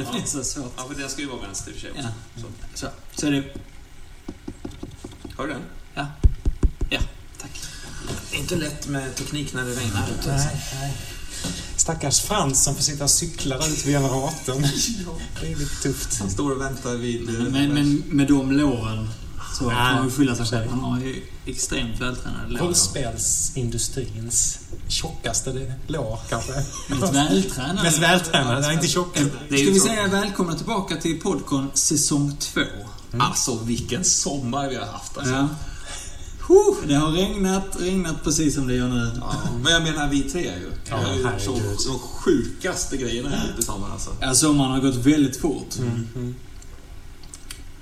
det, För det blir så svårt. Ja, för den ska ju vara vänster i och för sig också. Ja. Så. Så, så är det... Hör du den? Ja. Ja, tack. Det är inte lätt med teknik när det regnar ute. Nej, nej. Stackars Frans som får sitta och cykla där ute vid generatorn. Det är lite tufft. Han står och väntar vid... Men, men med de låren så Nej. kan man ju skylla sig själv. Han har ju extremt vältränade lår. Rollspelsindustrins tjockaste lår kanske. Mest vältränade. Mest vältränade, inte tjocka. Det är Ska vi säga välkomna tillbaka till Podcon säsong 2? Alltså vilken sommar vi har haft alltså. Ja. Det har regnat, regnat precis som det gör nu. Ja, men jag menar vi tre ju. Ja, har ju de sjukaste grejerna här ute i sommar alltså. Ja, sommaren har gått väldigt fort. Mm.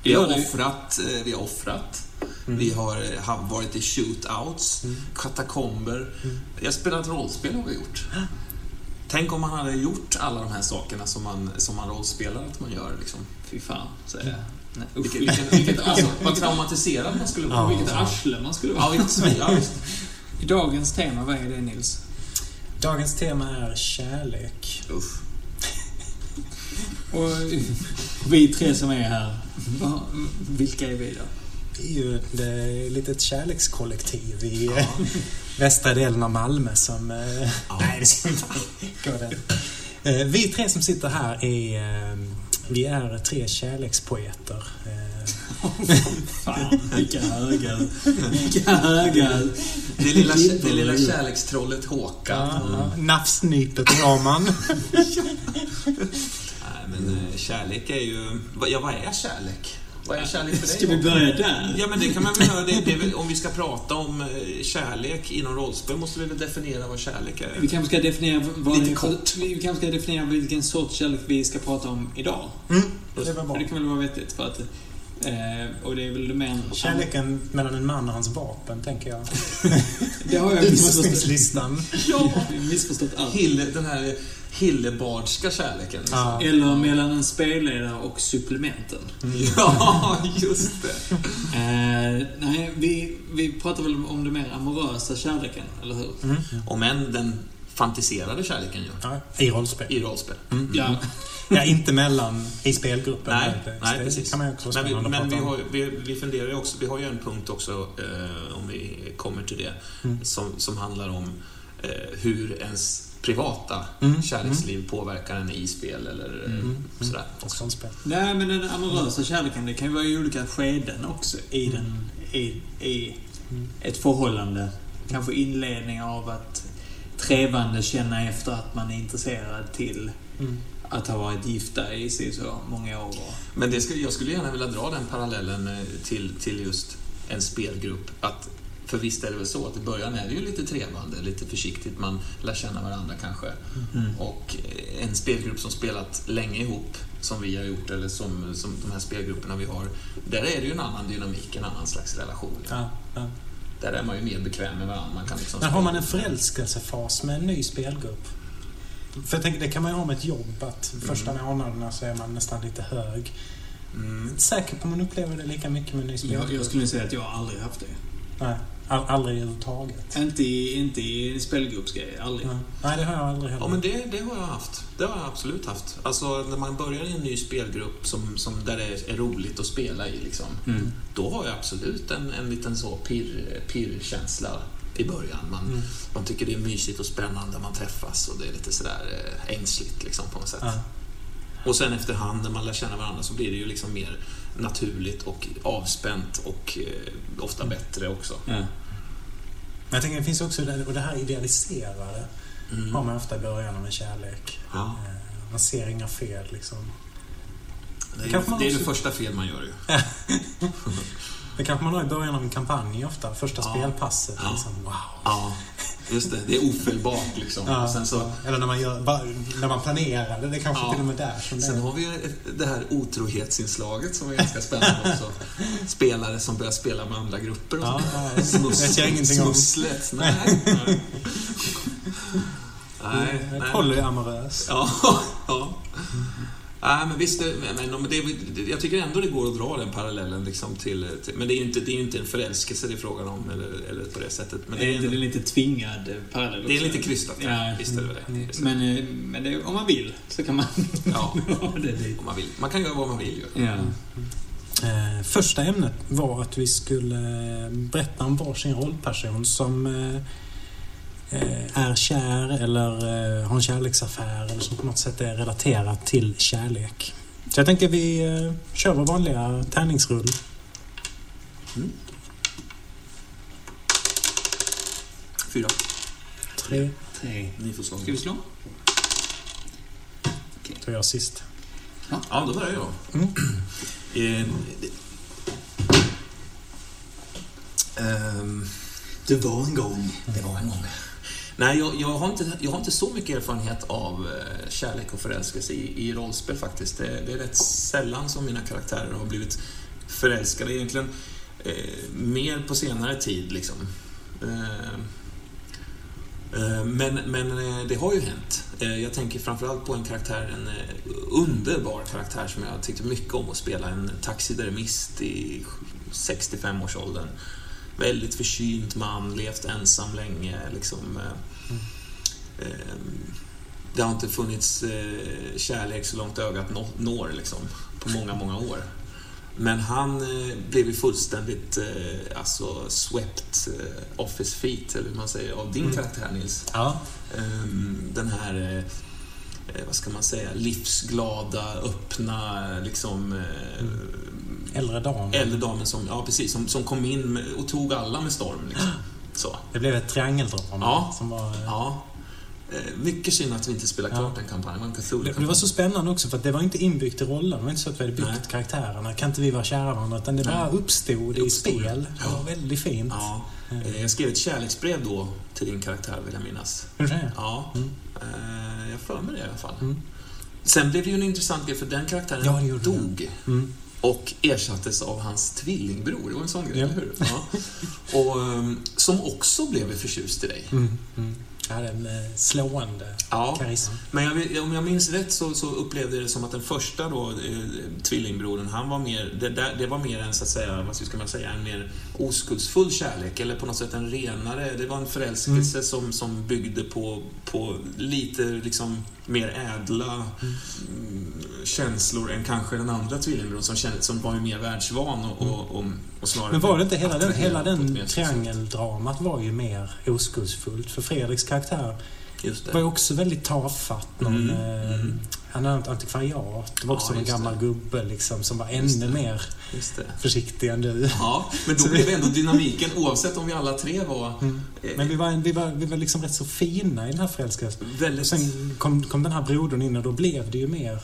Vi har offrat, eh, vi har offrat. Vi har eh, varit i shootouts, katakomber. Jag spelat rollspel har vi gjort. Tänk om man hade gjort alla de här sakerna som man, som man rollspelar att man gör liksom. Fy fan, säger jag. Nej, usch. Vilket, vilket, vilket, alltså, vad traumatiserad man skulle vara. Ja. Vilket arsle man skulle vara. Ja, visst. Dagens tema, vad är det Nils? Dagens tema är kärlek. Usch. Och vi tre som är här, vilka är vi då? Det är ju ett eh, litet kärlekskollektiv i eh, västra delen av Malmö som... eh, Nej, det ska vi inte gå Vi tre som sitter här är... Vi är tre kärlekspoeter. Fan, vilka höga. Vilka höga. Det lilla, det lilla kärlekstrollet Håkan. ja, Nafsnypet Raman. Men eh, kärlek är ju... vad- Ja, vad är kärlek? Vad är kärlek för dig? Ska vi börja där? Ja, men det kan man väl göra. Det, det väl, om vi ska prata om eh, kärlek inom rollspel måste vi väl definiera vad kärlek är. Vi kanske ska definiera vad Lite kort. Vi kanske ska definiera vilken sorts kärlek vi ska prata om idag. Mm, det det kan väl vara vettigt för att... Eh, och det är väl mer... Kärleken mellan en man och hans vapen, tänker jag. Det har jag missförstått. Utrustningslistan. Ja! missförstått allt. Hille, den här Hillebardska kärleken. Liksom. Ja. Eller mellan en spelledare och supplementen. Ja, just det. Eh, nej, vi, vi pratar väl om det mer amorösa kärleken, eller hur? Mm. Om än den fantiserade kärleken ju. Ja, I rollspel. I rollspel. Ja. Ja, inte mellan i spelgruppen. Nej, nej precis. kan man också men vi, men vi, har, vi, vi funderar ju också, vi har ju en punkt också, eh, om vi kommer till det, Mm. som, som handlar om eh, hur ens privata Mm, kärleksliv påverkar en i spel eller eh, Mm, sådär. Och sånt spel. Nej, men den amorösa kärleken, det kan ju vara i olika skeden också i, den, i, i ett förhållande. Kanske inledning av att trevande känna efter att man är intresserad till Mm. att ha varit gifta i sig så många år. Men det skulle, jag skulle gärna vilja dra den parallellen eh, till, till just en spelgrupp. Att, för visst är det väl så att i början är det ju lite trevande, lite försiktigt, man lär känna varandra kanske. Mm. Och eh, en spelgrupp som spelat länge ihop, som vi har gjort, eller som, som de här spelgrupperna vi har, där är det ju en annan dynamik, en annan slags relation. Ja, ja. Där är man ju mer bekväm med varandra. Man kan liksom Men har man en förälskelsefas med en ny spelgrupp? För jag tänker, det kan man ju ha med ett jobb, att första månaderna så är man nästan lite hög. Mm. Inte säker på om man upplever det lika mycket med en ny Jag, spelgrupp. jag skulle säga att jag aldrig haft det. Nej, all, aldrig överhuvudtaget. Inte i, inte i spelgruppsgrejer, aldrig. Nej. Nej, det har jag aldrig heller. Ja, men det, det har jag haft. Det har jag absolut haft. Alltså, när man börjar i en ny spelgrupp som, som där det är, roligt att spela i, liksom, Mm. då har jag absolut en, en liten så pirr, pirrkänsla i början. Man, Mm. man tycker det är mysigt och spännande, man träffas och det är lite sådär eh, ängsligt liksom, på något sätt. Ja. Och sen efterhand när man lär känna varandra så blir det ju liksom mer naturligt och avspänt och eh, ofta bättre också. Men jag tänker, det finns också det, och det här idealiserade Mm. har man ofta i början av en kärlek. Ja. Eh, Man ser inga fel liksom. Det är, man det, är det första fel man gör ju. Det kanske man har i början av en kampanj ofta. Första Ja. spelpasset. Ja. Liksom, wow. Ja, just det. Det är ofelbart liksom. Ja, sen så Eller när man, gör, när man planerar det. Är kanske Ja. till och med där som det Sen har vi ju det här otrohetsinslaget som är ganska spännande också. Spelare som börjar spela med andra grupper och Ja, ja, Smuss. Smusslet. Nej. Nej. Nej, nej. Polyamorös. Ja, ja. Nej, men visst, men, men det, jag tycker ändå det går att dra den parallellen liksom till, till men det är ju inte, det är ju inte en förälskelse det är frågan om, eller, eller på det sättet. Men Det är, det är, är en, lite tvingad parallell det är också. lite krystat, Ja. visst är det det. Visst. Men, eh, men det, om man vill så kan man Ja, om man vill. Man kan göra vad man vill ju. Ja. Eh, första ämnet var att vi skulle eh, berätta om varsin rollperson som eh, är kär eller eh, har en kärleksaffär eller som på något sätt är relaterat till kärlek. Så jag tänker vi eh, kör vår vanliga tärningsrull. Mm. Fyra. Tre, Tre. Ni får slå. Ska vi slå? då är jag sist. Ja, då börjar jag. Mm. Eh, ehm, Det var en gång. Det var en gång. Nej, jag, jag, har inte, jag har inte så mycket erfarenhet av eh, kärlek och förälskelse i, i rollspel faktiskt. Det, det är rätt sällan som mina karaktärer har blivit förälskade. Egentligen eh, mer på senare tid liksom. Eh, eh men, men eh, det har ju hänt. Jag tänker framförallt på en karaktär, en underbar karaktär som jag tyckte mycket om att spela. En taxidermist i 65-årsåldern väldigt förkyld man, levt ensam länge. Liksom, eh, eh, det har inte funnits eh, kärlek så långt ögat nå- når liksom, på många, många år. Men han eh, blev ju fullständigt eh, alltså swept eh, off his feet, eller hur man säger, av din Mm. karaktär Nils. Ja. Ehm, den här, eh, eh, vad ska man säga, livsglada, öppna, liksom eh, Äldre dam. äldre damen som, ja, precis, som, som kom in med, och tog alla med storm. Liksom. Så. Det blev ett triangeldrama Ja. som var... eh, Ja. Eh, Mycket synd att vi inte spelade klart Ja. den kampanjen. Det Det, var så spännande också för att det var inte inbyggt i rollen. Det var inte så att vi hade byggt Nej. karaktärerna. Kan inte vi vara kära varandra? Utan det bara uppstod Det i uppstod. spel. Det var väldigt fint. Ja. Eh, Jag skrev ett kärleksbrev då till din karaktär, vill jag minnas. Säga? Ja. Mm. Jag för mig det i alla fall. Mm. Sen blev det ju en intressant grej, för den karaktären Ja, dog. Mm. Och ersattes av hans tvillingbror. Det var en sån grej, Ja. eller hur? Ja. Och, ehm, som också blev förtjust i dig. Mm. Mm. Jag hade en eh, slående Ja, karism. men jag, om jag minns rätt så, så upplevde jag det som att den första då, eh, tvillingbrodern, han var mer, det, det var mer en, så att säga, vad ska man säga, en mer oskuldsfull kärlek, eller på något sätt en renare, det var en förälskelse som, som byggde på, på lite liksom mer ädla mm, känslor än kanske den andra tvillingbrodern som, kände, som var ju mer världsvan och, och, och, och snarare Men var det inte hela den, hela den triangeldramat var ju mer oskuldsfullt. För Fredriks karaktär var ju också väldigt tafatt. Någon, Mm, eh, mm. Han hade ett antikvariat. Det var också Ja, en gammal det. gubbe liksom, som var ännu mer försiktig än du. Ja, men då blev ändå dynamiken, oavsett om vi alla tre var Mm. eh, Men vi var, vi, var, vi var liksom rätt så fina i den här förälskelsen. Väldigt... sen kom, kom den här brodern in och då blev det ju mer...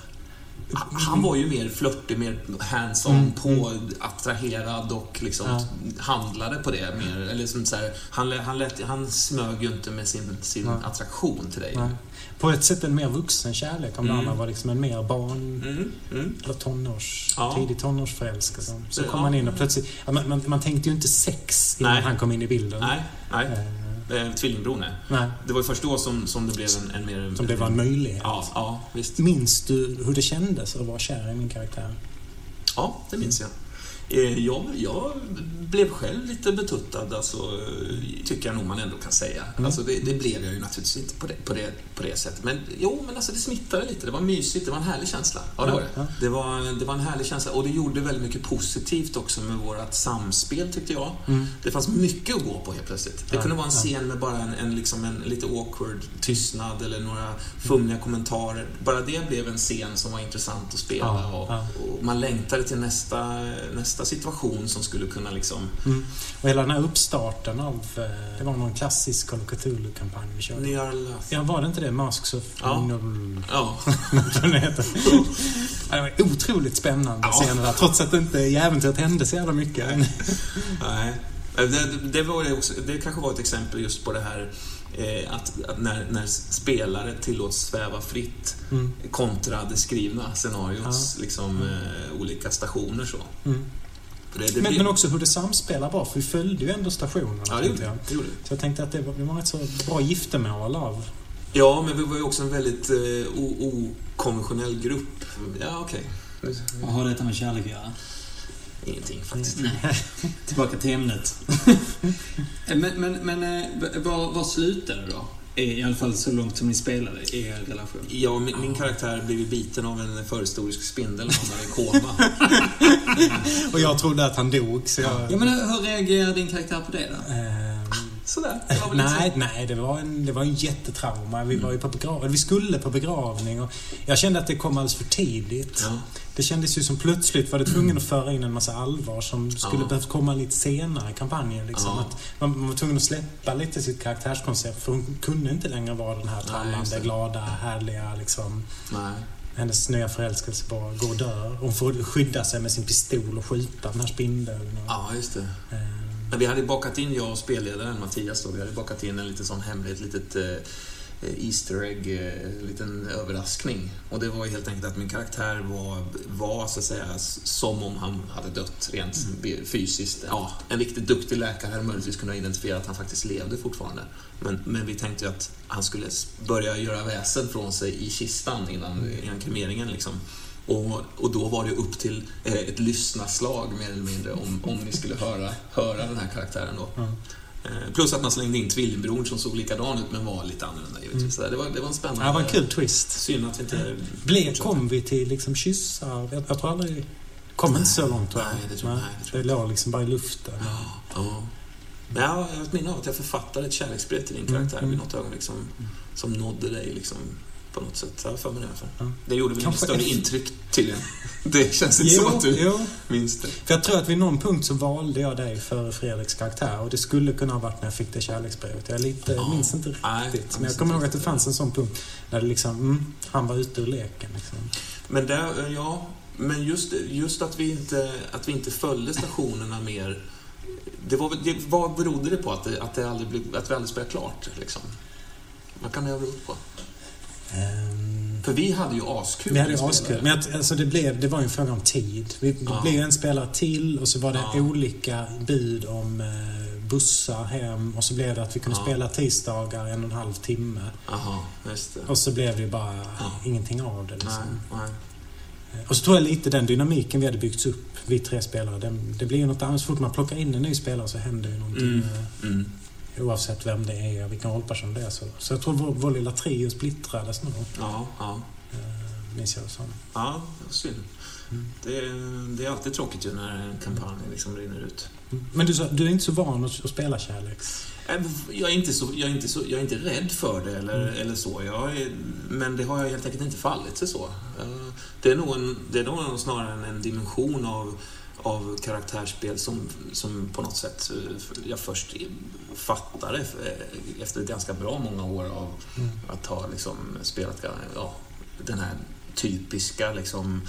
Han var ju mer flörtig, mer hands-on, Mm, på, attraherad och liksom Ja. handlade på det mer. Eller som så här, han, han, lät, han smög ju inte med sin, sin Nej. attraktion till dig. Ja. På ett sätt en mer vuxen kärlek. Om det Mm. andra var liksom en mer barn... Mm, mm. Eller tonårs... Ja. Tidig tonårsförälskelse. Så Det- kom ja. man in och plötsligt... Ja, man, man, man tänkte ju inte sex innan Nej. han kom in i bilden. Nej, nej. Eh, Eh, Tvillingbror, nej. nej. Det var ju först då som, som det blev en, en mer... Som det var en möjlighet. Ja, ja, visst. Minns du hur det kändes att vara kär i min karaktär? Ja, det minns jag. Eh, Jag, jag blev själv lite betuttad, alltså, tycker jag nog man ändå kan säga. Mm. Alltså, det, det blev jag ju naturligtvis inte på det, på, det, på det sättet. Men jo, men alltså, det smittade lite. Det var mysigt, det var en härlig känsla. Ja, det var det. Ja. Det var, det var en härlig känsla och det gjorde väldigt mycket positivt också med vårt samspel, tyckte jag. Mm. Det fanns mycket att gå på helt plötsligt. Det Ja, kunde vara en scen med bara en, en, liksom en lite awkward tystnad eller några fumliga kommentarer. Bara det blev en scen som var intressant att spela och, och man längtade till nästa, nästa situation som skulle kunna liksom... Mm. Och hela den här uppstarten av... eh, Det var någon klassisk Call of Cthulhu-kampanj vi körde. Ni har löst... Ja, var det inte det? Masks of... Ja. Noll- Ja. heter. Ja, Det var otroligt spännande Ja. scener där, trots att det inte i äventyret hände så jävla mycket. Nej. Det, det, det, var också, det kanske var ett exempel just på det här eh, att, att när, när spelare tillåts sväva fritt Mm. kontra det skrivna scenariots liksom, eh, olika stationer. Så. Mm. Det, det Men, blir- men också hur det samspelar bra, för vi följde ju ändå stationerna. Ja, det gjorde jag. det. gjorde. Så jag tänkte att det var, det var ett så bra giftermål av Ja, men vi var ju också en väldigt eh, okonventionell grupp. Ja, okej. Vad har detta med kärlek att göra? Ingenting faktiskt. Nej. Tillbaka till ämnet. men men, men eh, var, var slutade det då? I alla fall så långt som ni spelade i er relation. Ja, min, min karaktär blev ju biten av en förhistorisk spindel och hamnade i koma. Och jag trodde att han dog, så jag... Ja, men hur reagerar din karaktär på det då? Ehm, Sådär. Det var väl lite Nej, nej, det var en, det var en jättetrauma. Vi var ju på begravning. Vi skulle på begravning och jag kände att det kom alldeles för tidigt. Ja. Det kändes ju som plötsligt var det tvungen att föra in en massa allvar som skulle Ja. behövt komma lite senare i kampanjen. Liksom. Ja. Att man, man var tvungen att släppa lite sitt karaktärskoncept för hon kunde inte längre vara den här trallande, glada, härliga liksom. Nej. Hennes nya förälskelse bara går och dör. Hon får skydda sig med sin pistol och skjuta den här spindeln. Och, Ja, just det. ehm, Men vi hade bakat in, jag och spelledaren Mattias då, vi hade bakat in en liten sån hemlig, ett litet eh, Easter egg, eh, en liten överraskning. Och det var helt enkelt att min karaktär var, var så att säga som om han hade dött rent bi- fysiskt. Ja, en riktigt duktig läkare hade möjligtvis kunnat identifiera att han faktiskt levde fortfarande. Men, men vi tänkte ju att han skulle börja göra väsen från sig i kistan innan, innan kremeringen liksom. Och, och då var det upp till eh, ett lyssnarslag mer eller mindre om, om ni skulle höra, höra den här karaktären då. Ja. Eh, plus att man slängde in tvillingbror som såg likadan ut men var lite annorlunda givetvis. Så Det, var, det var en spännande... ja, det var en kul twist. Synd att vi inte... Blev, kom vi till liksom kyssar? Jag, jag tror aldrig... Kom inte så långt tror jag. Nej, det tror nej, det tror det låg liksom bara i luften. Ja. Men jag har ett minne av att jag författade ett kärleksbrev till din Mm, karaktär mm. vid något ögonblick som, som nådde dig liksom på något sätt. Jag för mig det. Ja. Det gjorde väl Kanske större efter- intryck tydligen. Det känns inte som att du jo. minns det. För jag tror att vid någon punkt så valde jag dig före Fredriks karaktär och det skulle kunna ha varit när jag fick det kärleksbrevet. Jag lite, Ja. minns inte Nej, riktigt. Men minns jag kommer ihåg att det fanns en sån punkt där det liksom, mm, han var ute ur leken. Liksom. Men där, ja, men just, just att, vi inte, att vi inte följde stationerna mer. Det var, det, vad berodde det på att, det, att, det aldrig blev, att vi aldrig spelade klart? Liksom? Vad kan det ha berott på? Ehm, För vi hade ju askul. vi hade askul. Men att, alltså det, blev, det var ju en fråga om tid. Vi, det Ja. blev en spelare till och så var det Ja. olika bud om eh, bussar hem och så blev det att vi kunde Ja. spela tisdagar en och en halv timme. Det. Och så blev det bara ingenting av det. Nej, Liksom. nej. Och så tror jag lite den dynamiken vi hade byggt upp, vi tre spelare, den, det blir ju något annat. Så fort man plockar in en ny spelare så händer ju någonting. Mm. eh, Mm. Oavsett vem det är och vilken rollperson det är. Så, så jag tror vår, vår lilla trio splittrades nog, Ja, ja. eh, minns jag det som. Ja, synd. Mm. Det, det är alltid tråkigt ju när en kampanj liksom rinner ut. Mm. Men du, du är inte så van att, att spela kärleks... Äh, Jag är inte, så, jag är inte, så, jag är inte rädd för det eller, Mm. eller så. Är, men det har jag helt enkelt inte fallit sig så. Eh, Det är nog, en, det är nog snarare en dimension av, av karaktärsspel som, som på något sätt eh, jag först fattade eh, efter ganska bra många år av Mm. att ha liksom spelat ja, den här typiska liksom,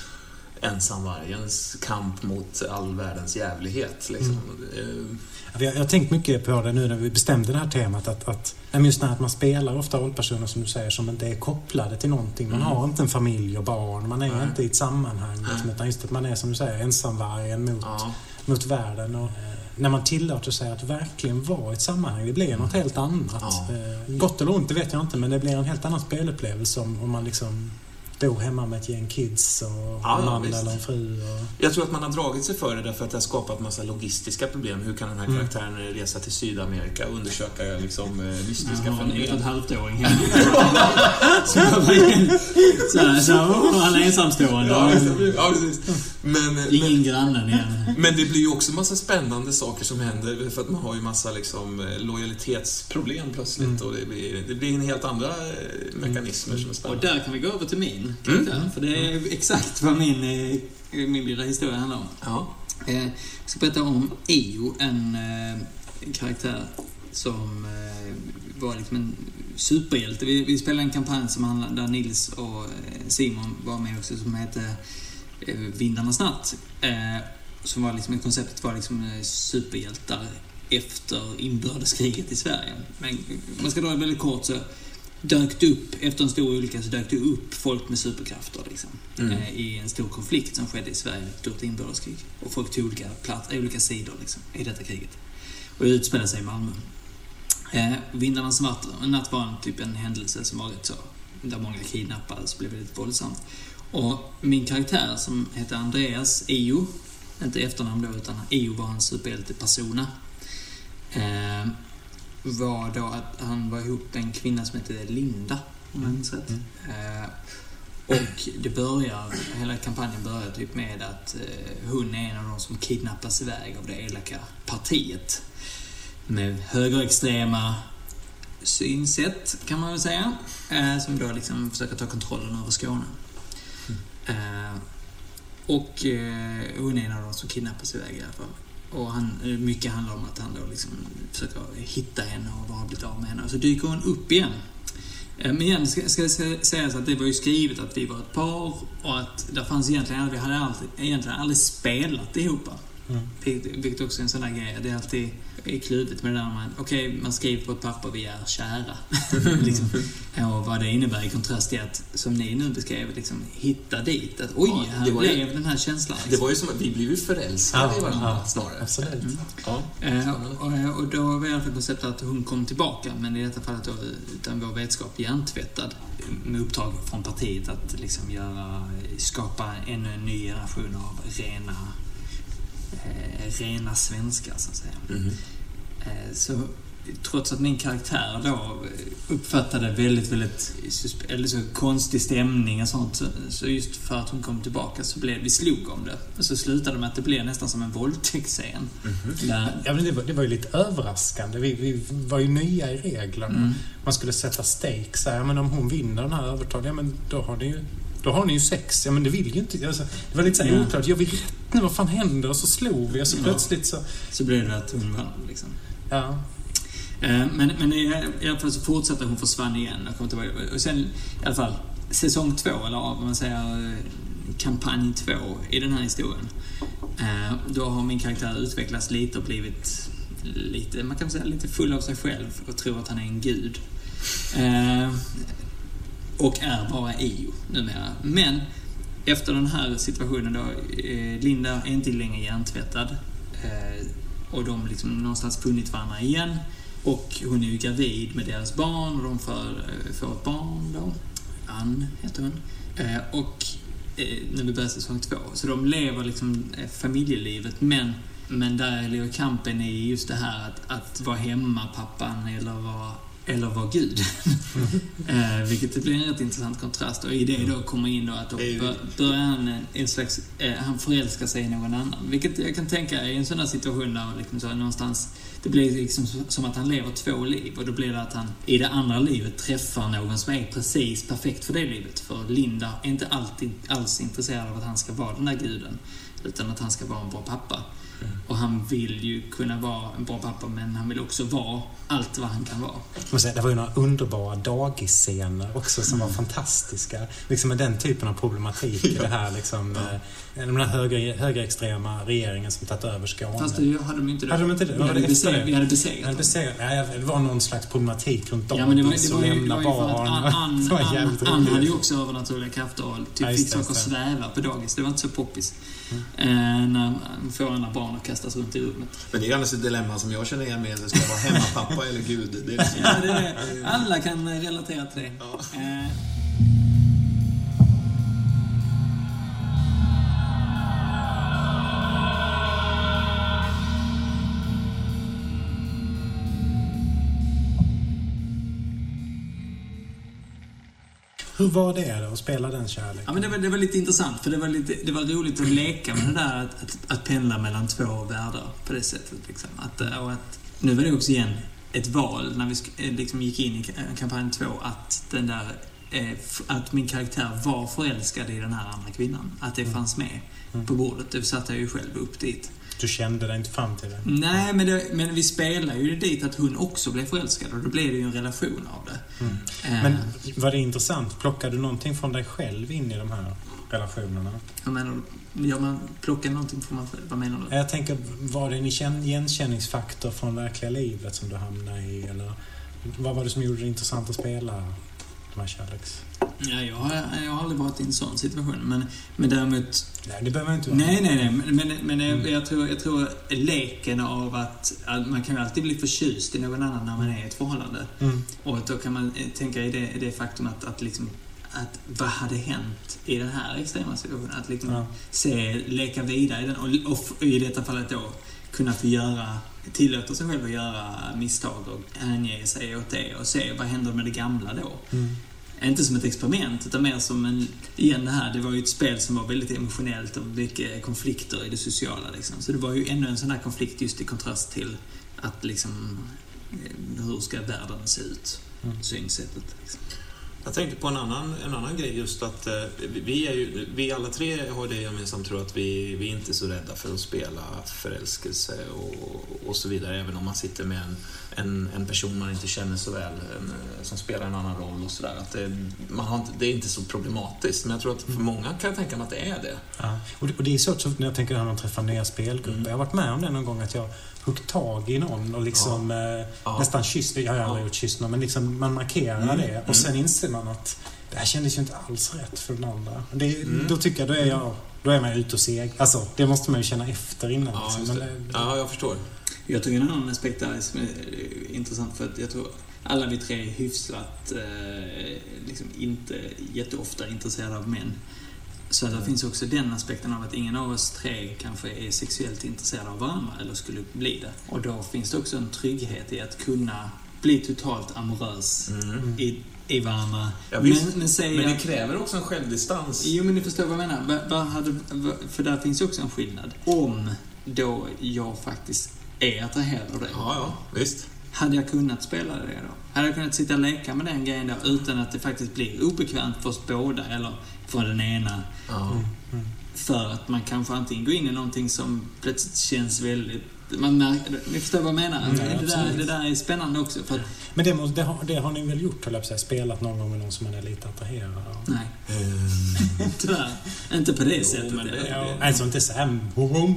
ensamvargens kamp mot all världens jävlighet. Liksom. Eh, Jag, har tänkt mycket på det nu när vi bestämde det här temat. Att, att, just när man spelar ofta rollpersoner som du säger som inte är kopplade till någonting. Man Mm. har inte en familj och barn. Man är Nej. inte i ett sammanhang. Liksom, utan just att man är som du säger ensamvargen mot, ja. mot världen. Och, eh, när man tillåter sig att verkligen vara i ett sammanhang, det blir något helt annat. Ja. Eh, Gott eller ont, det vet jag inte, men det blir en helt annan spelupplevelse om, om man liksom bor hemma med ett gäng kids och Ja, en ja, man visst. eller en fru. Och, Jag tror att man har dragit sig för det därför att det har skapat massa logistiska problem. Hur kan den här Mm. karaktären resa till Sydamerika och undersöka liksom, eh, mystiska Jag har en ett och ett fenomen? halvt-åring oh, han är ensamstående. Ja, ja, precis. Men, eh, Ingen grannen igen. men det blir ju också massa spännande saker som händer för att man har ju massa liksom, eh, lojalitetsproblem plötsligt Mm. och det blir, det blir en helt andra mekanismer som är Och spännande. där kan vi gå över till min karaktär. Mm. För det är exakt vad min, eh, min lilla historia handlar om. Ja. Eh, Jag ska berätta om Eo, en eh, karaktär som var liksom en superhjälte. Vi, vi spelade en kampanj som handlade, där Nils och Simon var med också, som hette Vindarnas natt. Som var liksom, konceptet var liksom superhjältar efter inbördeskriget i Sverige. Men man ska dra det väldigt kort så dök det upp, efter en stor olycka så dök det upp folk med superkrafter liksom. Mm. Eh, i en stor konflikt som skedde i Sverige, ett stort inbördeskrig. Och folk tog olika, plats, olika sidor liksom, i detta kriget. Och det utspelade sig i Malmö. Eh, Vindarnas natt, var en, typ en händelse som var rätt så... Där många kidnappades, blev väldigt våldsamt. Och min karaktär som heter Andreas Io, inte efternamn då, utan Io var hans superhjältepersona. Eh, var då att han var ihop med en kvinna som hette Linda, om jag minns rätt. Eh, och det börjar, hela kampanjen börjar typ med att eh, hon är en av de som kidnappas iväg av det elaka partiet. Med högerextrema synsätt, kan man väl säga. Eh, som då liksom försöker ta kontrollen över Skåne. Eh, och hon är en av de som kidnappas iväg i alla fall. Och han, eh, mycket handlar om att han då liksom försöker hitta henne och vad har blivit av med henne. Och så dyker hon upp igen. Eh, men igen ska, ska det sägas att det var ju skrivet att vi var ett par och att det fanns egentligen, vi hade alltid, egentligen aldrig spelat ihop. Mm. Vilket vilket också är en sån där grej. Det är alltid är kluvet med det där man, okej, man skriver på ett papper, vi är kära. liksom. Och vad det innebär i kontrast till att, som ni nu beskrev, liksom, hitta dit. Att oj, Ja, här det var ju- blev den här känslan. Det var ju som att vi blev ju förälskade i varandra snarare. Absolut. Mm. Ja. Eh, och, och då var i alla fall konceptet att hon kom tillbaka, men i detta fallet då utan vår vetskap hjärntvättad med uppdrag från partiet att liksom göra, skapa ännu en ny generation av rena, rena svenskar, så att säga. Eh, så trots att min karaktär då uppfattade väldigt, väldigt eller så konstig stämning och sånt, så, så just för att hon kom tillbaka så blev vi slog om det. Och så slutade det med att det blev nästan som en våldtäktsscen. Där, Ja, men det, var, det var ju lite överraskande. Vi, vi var ju nya i reglerna. Mm. Man skulle sätta stakes. här. Ja, men om hon vinner den här övertaget, ja men då har ni ju då har ni ju sex. Ja, men det vill ju inte... Alltså, det var lite så här Ja. oklart. Gör vi rätt nu? Vad fan händer? Och så slog vi och så Ja. plötsligt så... så blev det hon vann. Liksom. Ja. Eh, Men, men i, alla fall så fortsatte hon försvann igen och kom tillbaka. Och sen i alla fall säsong två, eller vad man säger, eh, kampanj två i den här historien. Eh, Då har min karaktär utvecklats lite och blivit lite, man kan säga lite full av sig själv och tror att han är en gud. Och är bara Io numera. Men efter den här situationen då, eh, Linda är inte längre hjärntvättad. Eh, och de liksom någonstans funnit varandra igen. Och hon är ju gravid med deras barn och de får, eh, får ett barn då. Ann heter hon. Och nu när vi börjar säsong två. Så de lever liksom familjelivet men, men där ligger kampen i just det här att, att vara hemma pappan eller vara eller vara Gud. eh, vilket blir en rätt intressant kontrast. Och i det då kommer in då att då Det börjar han en, en slags... Eh, han förälskar sig i någon annan. Vilket jag kan tänka är en sån där situation där liksom så någonstans... Det blir liksom som att han lever två liv och då blir det att han i det andra livet träffar någon som är precis perfekt för det livet. För Linda är inte alltid alls intresserad av att han ska vara den där guden. Utan att han ska vara en bra pappa. Och han vill ju kunna vara en bra pappa men han vill också vara allt vad han kan vara. Jag måste säga, Det var ju några underbara dagisscener också som var fantastiska. Liksom med den typen av problematik i det här liksom... eh, Den här höger, högerextrema regeringen som tagit över Skåne. Fast det hade de inte det. Hade de inte det? Vi Var hade, det besegrat, det? vi hade besegrat Ja, dem. besegrat, ja, det var någon slags problematik runt Ja, men det var, dagis det och var, ju, det var ju för att. Ann, hade ju också övernaturliga krafter och typ Ja, fick saker att sväva på dagis. Det var inte så poppis. Mm. Eh, när man får andra barn och kastas runt i rummet. Men det är annars ett dilemma som jag känner igen med. Ska jag vara hemmapappa eller gud? Det är liksom... Ja, det är, alla kan eh, relatera till det. Ja. Hur var det då, att spela den kärleken? Ja, men det, var, det var lite intressant, för det var, lite, det var roligt att leka med det där att, att, att pendla mellan två världar på det sättet. Liksom. Att, eh, och att, nu var det också igen ett val när vi eh, liksom gick in i ka- kampanj två, att den där eh, att min karaktär var förälskad i den här andra kvinnan. Att det fanns med Mm. på bordet. Det satte jag ju själv upp dit. Du kände dig inte fram till det? Nej, men, det, men vi spelar ju dit att hon också blev förälskad och då blev det ju en relation av det. Mm. Eh, Men var det intressant? Plockade du någonting från dig själv in i de här relationerna? jag menar, gör man, plocka någonting från man själv? Vad menar du? Jag tänker, var det en igen- igenkänningsfaktor från verkliga livet som du hamnade i? Eller vad var det som gjorde det intressant att spela? de här kärleks... Ja, jag, har, jag har aldrig varit i en sån situation. Men, men däremot... Nej, det behöver inte vara. Nej, nej, nej. Men, men, Mm. jag, tror, jag tror leken av att, att... Man kan ju alltid bli förtjust i någon annan när man är i ett förhållande. Mm. Och då kan man eh, tänka i det, det faktum att, att liksom... Att vad hade hänt i den här extrema situationen? Att liksom Ja. se, leka vidare i den och, och i detta fallet då kunna få göra, tillåta sig själv att göra misstag och hänge sig åt det och se vad händer med det gamla då. Mm. Inte som ett experiment, utan mer som en... Igen det här, det var ju ett spel som var väldigt emotionellt och mycket konflikter i det sociala. Liksom. Så det var ju ännu en sån här konflikt just i kontrast till att liksom... eh, Hur ska världen se ut? Mm. Synsättet. Liksom. Jag tänkte på en annan, en annan grej just att eh, vi, är ju, vi alla tre har det gemensamt tror att vi, vi är inte så rädda för att spela förälskelse och, och så vidare även om man sitter med en, en, en person man inte känner så väl en, eh, som spelar en annan roll och sådär. Man har inte, det är inte så problematiskt men jag tror att för många kan jag tänka mig att det är det. Ja. Och, det, och det är så också när jag tänker när man träffar nya spelgrupper. Mm. Jag har varit med om det någon gång att jag huggt tag i någon och liksom eh, Ja. nästan kysst. Jag har aldrig Ja. gjort kysst någon, men liksom man markerar Mm. det. Och Mm. sen inser man att det här kändes ju inte alls rätt för den andra. Det, Mm. Då tycker jag, då är jag då är man ute och seg. Alltså, det måste man ju känna efter innan. Ja, liksom. det- ja jag förstår. Jag tycker en annan aspekt där som är eh, intressant för att jag tror alla vi tre är hyfsat, eh, liksom inte jätteofta intresserade av män. Så det finns också den aspekten av att ingen av oss tre kanske är sexuellt intresserade av varandra eller skulle bli det. Och då finns det också en trygghet i att kunna bli totalt amorös Mm. i, i varandra. Ja, men, men säg Men det kräver också en självdistans. Jo, men ni förstår vad jag menar. Va, vad hade, va, för där finns också en skillnad. Om då jag faktiskt är attraherad av det. Ja, ja, visst. Hade jag kunnat spela det då? Hade jag kunnat sitta och leka med den grejen där utan att det faktiskt blir obekvämt för oss båda eller för den ena? Ja. För att man kanske antingen går in i någonting som plötsligt känns väldigt... Man märker, ni förstår vad jag menar? Mm, det, där, absolut. det där är spännande också. För att, Men det, måste, det, har, det har ni väl gjort, höll jag på säga. Spelat någon gång med någon som man är lite attraherad av? nej, Ehm, tyvärr. Inte på det Jo, sättet. men det- Ja, alltså inte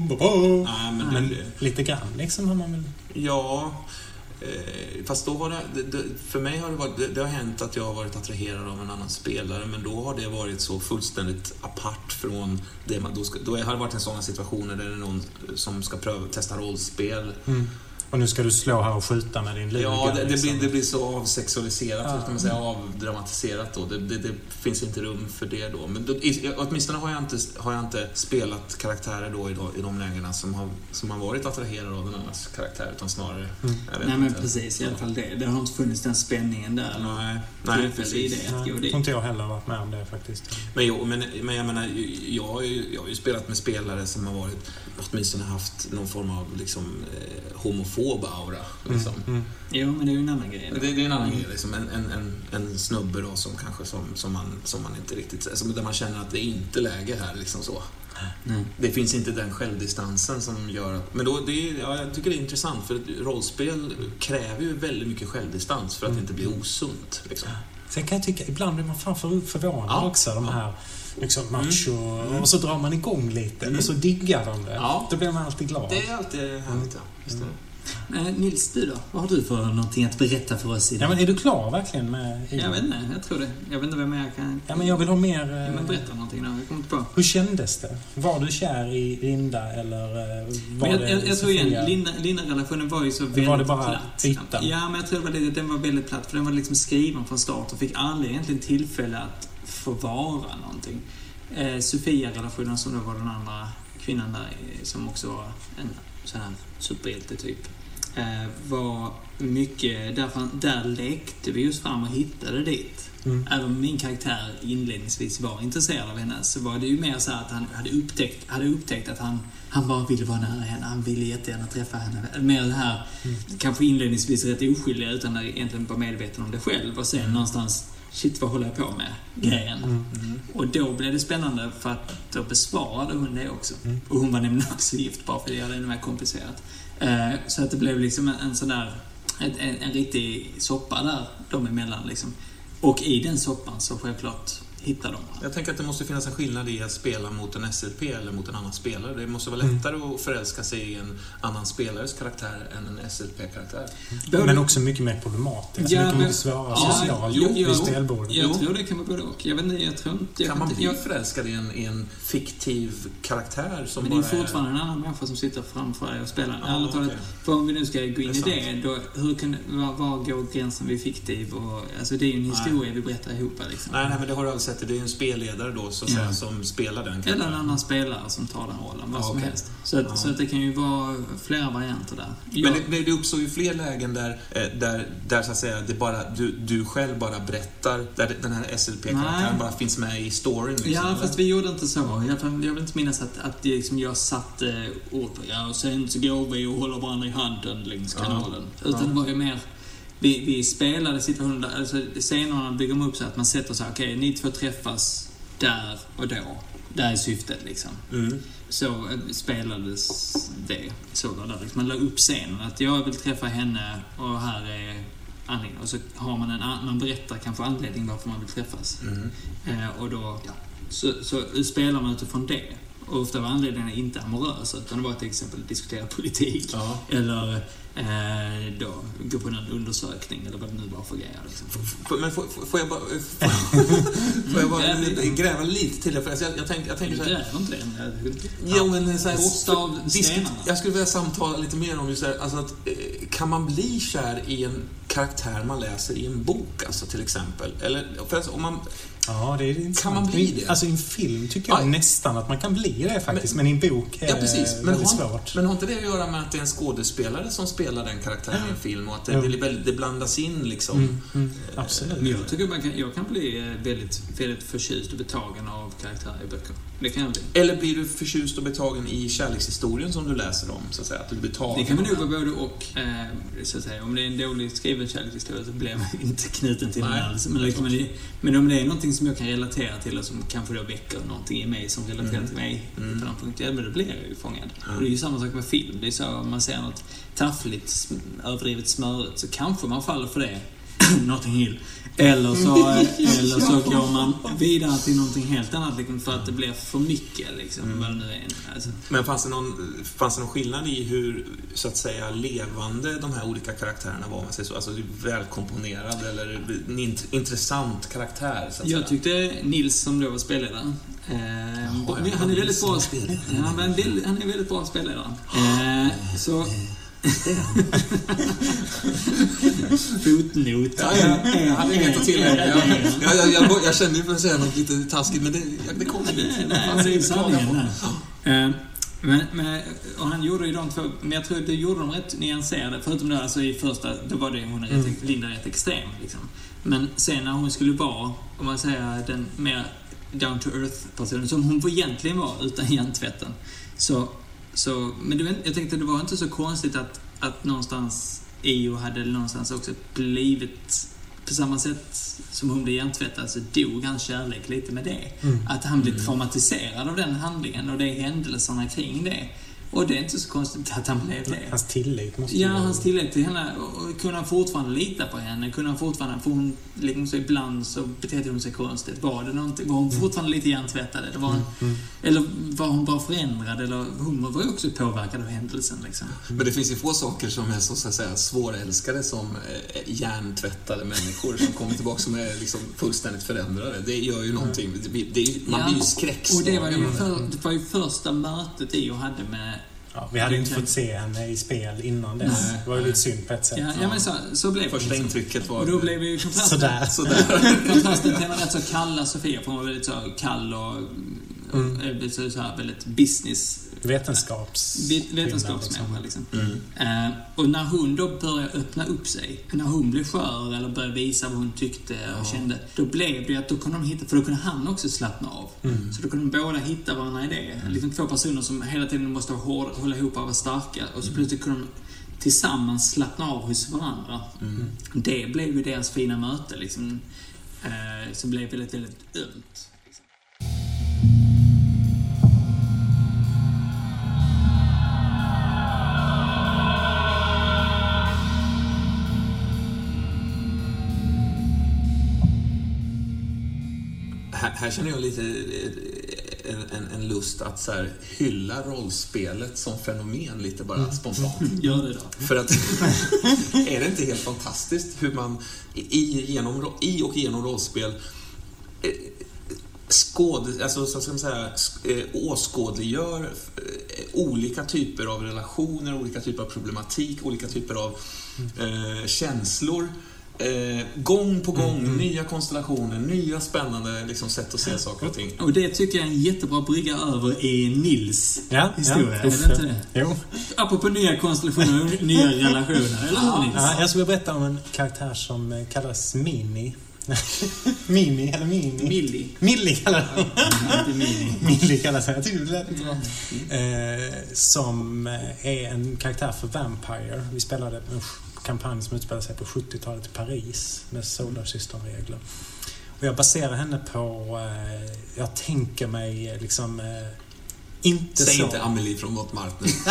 bo. Nej, men, Men lite grann liksom har man väl... ja, Eh, fast då har det, det, det, för mig har det varit, det, det har hänt att jag har varit attraherad av en annan spelare, men då har det varit så fullständigt apart från det man, då, ska, då har det varit en sån situationer där det är någon som ska pröva, testa rollspel. Mm. Och nu ska du slå här och skjuta med din luga. Ja, det, det, liksom. blir, det blir så avsexualiserat, Ja. ska man säga, avdramatiserat då. Det, det, det finns inte rum för det då. Men då, i, åtminstone har jag, inte, har jag inte spelat karaktärer då i, de- i de lägena som har, som har varit attraherade av den andras karaktär, utan snarare... Mm. Nej, men inte. precis. I alla fall det. Det har inte funnits den spänningen där. Nej, nej precis. det. Att Nej, jag tror inte jag heller varit med om det faktiskt. Men, jo, men, men jag menar, jag har, ju, jag har ju spelat med spelare som har varit, åtminstone haft någon form av liksom, eh, homofob aura. Liksom. Mm. Mm. Jo, men det är ju en annan grej. Det, det är en annan grej. Liksom. En, en, en, en snubbe då som kanske som, som, man, som man inte riktigt... Som, där man känner att det är inte läge här. Liksom så. Nej. Det finns inte den självdistansen som gör att... Men då, det är, ja, jag tycker det är intressant för rollspel kräver ju väldigt mycket självdistans för att Mm. inte bli osunt. Liksom. Sen kan jag tycka, ibland blir man fan för, förvånad Ja. också. De här liksom macho... Mm. Och så drar man igång lite Mm. och så diggar de det. Ja. Då blir man alltid glad. Det är alltid härligt. Ja. Just det. Eh, Nils, du då? Vad har du för någonting att berätta för oss Ja, idag? men är du klar verkligen med... jag vet inte, jag tror det. Jag vet inte vem jag kan... Ja, men jag vill ha mer... Ja, eh, men berätta någonting då. Jag kommer inte på. Hur kändes det? Var du kär i Linda eller eh, var Men jag, det jag, jag tror igen, Linda- Linda-relationen var ju så väldigt var det bara platt. ytan? Ja, men jag tror det var det, den var väldigt platt. För den var liksom skriven från start och fick aldrig egentligen tillfälle att få vara någonting. Eh, Sofia-relationen, som då var den andra kvinnan där, eh, som också var en sån här superhjälte typ. Eh, var mycket, därför, där lekte vi oss fram och hittade dit. Mm. Även om min karaktär inledningsvis var intresserad av henne så var det ju mer så att han hade upptäckt, hade upptäckt att han, han bara ville vara nära henne. Han ville jättegärna träffa henne. Mer det här, Mm. kanske inledningsvis rätt oskyldiga utan att egentligen vara medveten om det själv. Och sen någonstans, shit vad håller jag på med? Grejen. Mm. Mm. Och då blev det spännande för att då besvarade hon det också. Mm. Och hon var nämligen också gift bara för det gör det ännu mer komplicerat. Eh, så att det blev liksom en, en sån där, en, en, en riktig soppa där dem emellan liksom. Och i den soppan så självklart hitta dem. Jag tänker att det måste finnas en skillnad i att spela mot en SLP eller mot en annan spelare. Det måste vara Mm. lättare att förälska sig i en annan spelares karaktär än en SLP-karaktär. Men också mycket mer problematiskt. Ja, mycket, men- mycket svårare Ja, socialt jo, vid spelbordet. Jag tror det kan vara både och. Jag vet inte, jag tror inte... Jag Kan man bli jag, förälskad i en, i en fiktiv karaktär som men det är fortfarande en annan människa som sitter framför dig och spelar. Ja, Ärligt talat, för om vi nu ska gå in Det i är det, då, hur kan, var, var går gränsen vid fiktiv och... Alltså det är ju en historia vi berättar ihop liksom. Nej, nej, men det har du aldrig Det är en spelledare då, så att säga, som spelar den Eller en annan spelare som tar den rollen, vad som okej. helst. Så att, så att det kan ju vara flera varianter där. Men Jag, det, det, uppstår ju fler lägen där, eh, där, där så att säga, det bara, du, du själv bara berättar, där den här SLP-karaktären bara finns med i storyn. Liksom, Ja, eller? fast vi gjorde inte så. Fall, jag vill inte minnas att, att det liksom jag satte ord på ja, och sen så går vi och håller varandra i handen längs kanalen. Utan det var ju mer... Vi, vi spelade situationer där, alltså scenerna bygger man upp så att man sätter så här, okej, ni två träffas där och då. Där är syftet liksom. Mm. Så eh, spelades det. Så var det. Liksom, man la upp scenen att jag vill träffa henne och här är anledningen. Och så har man en an- man berättar kanske anledningen varför man vill träffas. Mm. Eh, och då, ja, så, så spelar man utifrån det. Och ofta var anledningarna inte amorösa, utan det var till exempel att diskutera politik. Ja. Eller eh, då gå på någon undersökning, eller vad det nu var för grejer. Liksom. Men får, får- jag bara, får, får jag bara gräva lite till det? För jag, jag, tänker, jag tänker Du så här, gräver inte det? Ja, men så här, av för- disk- stenarna. Jag skulle vilja samtala lite mer om just det här, alltså att, eh, kan man bli kär i en karaktär man läser i en bok, alltså till exempel? Eller, för alltså, om man, Ja, det är intressant. Kan man bli det? Alltså i en film tycker jag Ja. nästan att man kan bli det faktiskt, men, i en bok är ja, precis. Men väldigt har, svårt. men har inte det att göra med att det är en skådespelare som spelar den karaktären i en film och att det, Jo. det, blandas in liksom? Mm, mm, absolut. Men jag tycker man kan, jag kan bli eh, väldigt, väldigt förtjust och betagen av karaktärer i böcker. Det kan jag bli. Eller blir du förtjust och betagen i kärlekshistorien som du läser om, så att säga? Att du blir betagen Det kan nog den? vara både och. Eh, så att säga. Om det är en dåligt skriven kärlekshistoria så blir man inte knuten till den Nej, alls. Men, liksom, men, men om det är någonting som jag kan relatera till och som kanske då väcker någonting i mig som relaterar Mm. till mig Mm. på någon punkt, ja men då blir jag ju fångad. Mm. Och det är ju samma sak med film. Det är så om man ser något taffligt, överdrivet smörigt så kanske man faller för det. Notting Hill. Eller så, eller så går man vidare till någonting helt annat liksom, för att det blir för mycket. Liksom, Mm. vad det nu är. Alltså, Men fanns det, någon, fanns det någon skillnad i hur, så att säga, levande de här olika karaktärerna var? man säger så? Alltså välkomponerad eller en int, intressant karaktär, så att Jag säga? tyckte Nils, som då var spelledare, eh, ja, han är väldigt bra. Han, är väldigt- han är väldigt bra spelledare. Eh, så... Fotnot. Ja, ja, jag hade inget att tillägga. Jag, jag, jag, jag, jag kände ju för att säga något lite taskigt, men det, det kom Nej, lite. nej, det är sanningen. Eh, Men, men, och han gjorde ju de två, men jag tror att det gjorde de rätt nyanserade. Förutom då alltså i första, då var det hon är rätt, Mm. Linda rätt extrem. Liksom. Men sen när hon skulle vara, om man säger den mer down to earth personen, som hon egentligen var utan hjärntvätten. Så, så, men det, jag tänkte det var inte så konstigt att, att någonstans Io hade någonstans också blivit på samma sätt som hon blev hjärntvättad så dog hans kärlek lite med det. Mm. Att han blev traumatiserad av den handlingen och de händelserna kring det. Och det är inte så konstigt att han blev det. Hans tillit måste Ja, hans tillit till henne och kunna fortfarande lita på henne. Kunna fortfarande, för hon, liksom så ibland så betedde hon sig konstigt. Var det någonting, var hon fortfarande lite hjärntvättad? Eller var, hon, Mm. eller var hon bara förändrad? Eller hon var ju också påverkad av händelsen liksom. Men det finns ju få saker som är så, så att säga, svårälskade som eh, hjärntvättade människor som kommer tillbaka som är liksom fullständigt förändrade. Det gör ju någonting. Det, det, man Ja, blir ju Och skräckslagen. det var, ju för, det var ju första mötet Io hade med Ja, vi hade ju inte fått se henne i spel innan dess. Nej. Det var ju lite synd på ett sätt. Ja, ja men så, så blev det. Första liksom. intrycket var... Och då blev ju kontrasten, Sådär. Sådär. kontrasten till den rätt så kalla Sofia, för hon var väldigt så kall och, Mm. och så, så här, väldigt business Vetenskaps... Vet- Vetenskapsmänniska liksom. Mm. Eh, och när hon då började öppna upp sig, när hon blev skör eller började visa vad hon tyckte och Ja. kände, då blev det att då kunde de hitta, för då kunde han också slappna av. Mm. Så då kunde de båda hitta varandra i det. Liksom två personer som hela tiden måste vara hårda, hålla ihop och vara starka och så plötsligt kunde de tillsammans slappna av hos varandra. Mm. Det blev ju deras fina möte liksom. Eh, som blev väldigt, väldigt ömt. Här, känner jag lite en, en, en lust att så här, hylla rollspelet som fenomen lite bara spontant. Gör det då. För att, är det inte helt fantastiskt hur man i, genom, i och genom rollspel eh, skåd, alltså, så ska man säga, eh, åskådliggör eh, olika typer av relationer, olika typer av problematik, olika typer av eh, känslor. Eh, gång på gång, nya konstellationer, nya spännande liksom, sätt att se saker och ting. Och det tycker jag är en jättebra brygga över i Nils Ja, historia. ja. är det inte det? Jo. Apropå nya konstellationer och nya relationer, eller hur Nils? Ja, jag skulle berätta om en karaktär som eh, kallas Mini. Mini, eller Mini? Millie. Millie kallar hon. Millie kallas hon. Jag tyckte det lät lite bra. Eh, som eh, är en karaktär för Vampire. Vi spelade en sk- kampanj som utspelade sig på 70-talet i Paris med Solar System-regler. Och jag baserar henne på, eh, jag tänker mig liksom eh, inte Säg så... inte Amelie från Montmartre.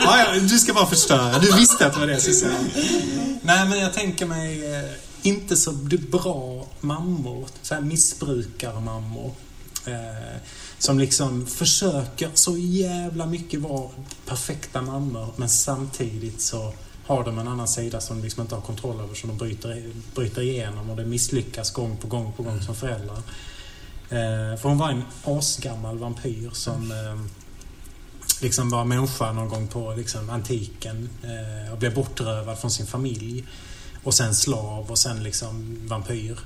ja, ja, du ska bara förstöra. Du visste att det var det jag skulle säga. Nej, men jag tänker mig eh, inte så bra mammor. Så här missbrukarmammor. Eh, som liksom försöker så jävla mycket vara perfekta mammor, men samtidigt så har de en annan sida som de liksom inte har kontroll över, som de bryter, bryter igenom och det misslyckas gång på gång på gång som föräldrar. Eh, för hon var en asgammal vampyr som eh, liksom var människa någon gång på liksom, antiken eh, och blev bortrövad från sin familj. Och sen slav och sen liksom vampyr.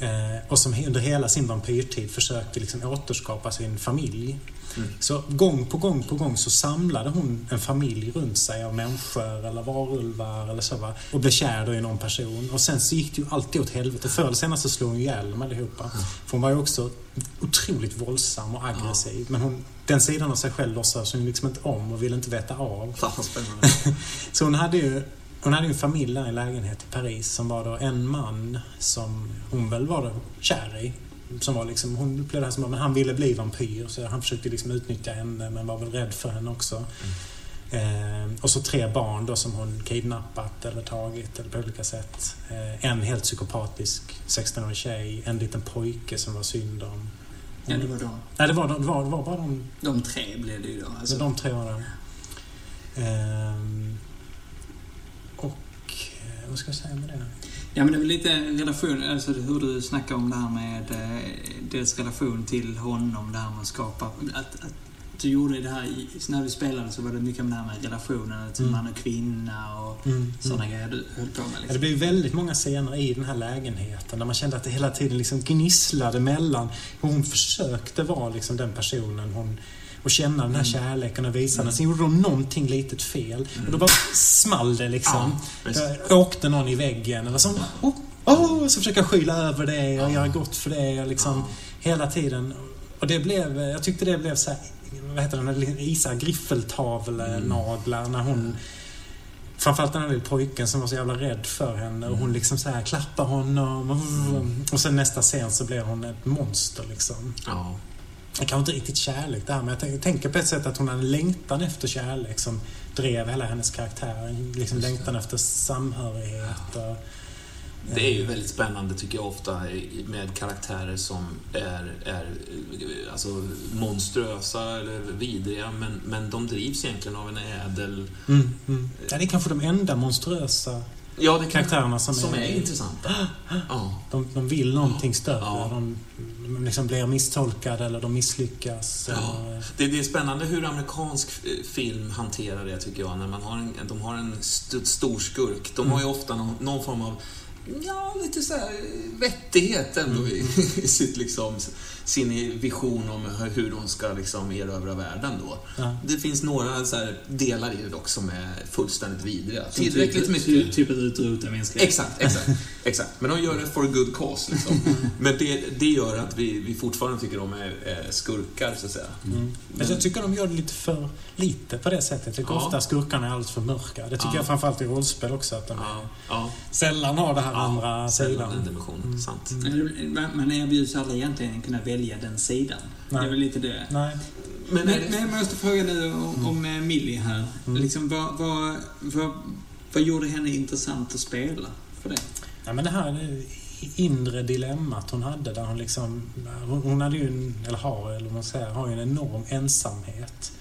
Eh, och som under hela sin vampyrtid försökte liksom återskapa sin familj. Mm. Så gång på gång på gång så samlade hon en familj runt sig av människor eller varulvar eller så va. Och blev kär i någon person. Och sen så gick det ju alltid åt helvete. Förr eller senare så slog hon ihjäl dem allihopa. För hon var ju också otroligt våldsam och aggressiv. Men hon, den sidan av sig själv låtsades hon liksom inte om och ville inte veta av. Så hon hade ju hon hade ju en familj där i en lägenhet i Paris som var då en man som hon väl var då kär i. Som var liksom, hon upplevde det här som att han ville bli vampyr så han försökte liksom utnyttja henne men var väl rädd för henne också. Eh, och så tre barn då som hon kidnappat eller tagit eller på olika sätt. Eh, en helt psykopatisk 16-årig tjej, en liten pojke som var synd om. Ja, det var de. Nej, det var, det var, det var bara de De tre blev det ju då. Alltså, de tre var det. Eh, vad ska jag säga med det? Ja, men det är väl lite relation, alltså hur du snackar om det här med eh, deras relation till honom, det här med att skapa... Att, att du gjorde det här, när vi spelade så var det mycket om det här med relationen till Mm. man och kvinna och Mm, sådana grejer du höll på med. Ja, det Liksom. blev väldigt många scener i den här lägenheten där man kände att det hela tiden liksom gnisslade mellan hur hon försökte vara liksom den personen hon och känna den här Mm. kärleken och visa den. Mm. Sen gjorde de någonting litet fel och då bara small det liksom. Ja, åkte någon i väggen eller så. Oh, oh, så försöka skyla över det och göra gott för det. Och liksom. Hela tiden. Och det blev, jag tyckte det blev så här, vad heter den, Isa griffeltavlenaglar när hon Framförallt den här lilla pojken som var så jävla rädd för henne och hon liksom så här klappar honom och, och sen nästa scen så blir hon ett monster liksom. Ja. Det kanske inte riktigt kärlek det här men jag tänker- tänker på ett sätt att hon hade längtan efter kärlek som drev hela hennes karaktär. Liksom längtan efter samhörighet och... Det är ju väldigt spännande tycker jag ofta med karaktärer som är, är alltså, monströsa eller vidriga men, men de drivs egentligen av en ädel... Mm, mm. Ja, det är kanske de enda monströsa Ja, det karaktärerna som, som är... är intressanta. Ja. De, de vill någonting större. Ja. De, de liksom blir misstolkade eller de misslyckas. Ja. Eller, Det, det är spännande hur amerikansk film hanterar det tycker jag. När man har en, de har en st stor skurk. De har ju ofta någon, någon form av Ja, lite så här vettighet ändå i, i sitt liksom, sin vision om hur de ska liksom erövra världen då. ja. Det finns några så här delar i det dock som är fullständigt vidriga. Som Tillräckligt typ, mycket. Typ att utrota mänskligheten. Exakt, exakt, exakt. Men de gör det for a good cause. Liksom. Men det, det gör att vi, vi fortfarande tycker de är, är skurkar, så att säga. Mm. Men jag tycker de gör det lite för lite på det sättet. Jag tycker Ja. ofta skurkarna är alldeles för mörka. Det tycker Ja. jag framförallt i rollspel också. Att de Ja, ja. sällan har det här andra sällan den sidan. dimensionen. Mm. Sant. Man- erbjuds aldrig egentligen kunna välja den sidan. Det Nej. är väl lite det. Nej. Men, Men, det- men jag måste fråga nu om, om eh, Millie här. Mm. Liksom, vad, vad, vad, vad gjorde henne intressant att spela för det? Ja, men det här är inre dilemmat hon hade där hon liksom... Hon, hade ju en, eller har, eller vad man säger, har ju en enorm ensamhet.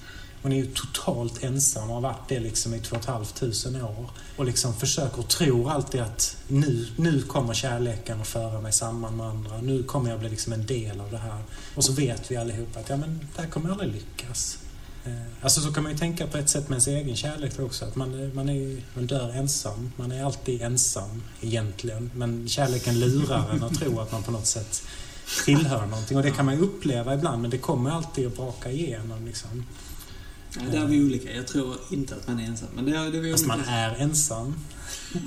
Hon är ju totalt ensam och har varit det liksom i två och ett halvt tusen år. Och liksom försöker och tror alltid att nu, nu kommer kärleken att föra mig samman med andra. Nu kommer jag bli liksom en del av det här. Och så vet vi allihopa att ja, men det här kommer aldrig lyckas. Eh, alltså så kan man ju tänka på ett sätt med sin egen kärlek också. Att man, man, är, man dör ensam. Man är alltid ensam egentligen. Men kärleken lurar en att tro att man på något sätt tillhör någonting. Och det kan man ju uppleva ibland men det kommer alltid att braka igenom. Liksom. Ja, där är vi olika. Jag tror inte att man är ensam. Men det, är- det är vi Fast olika. man är ensam.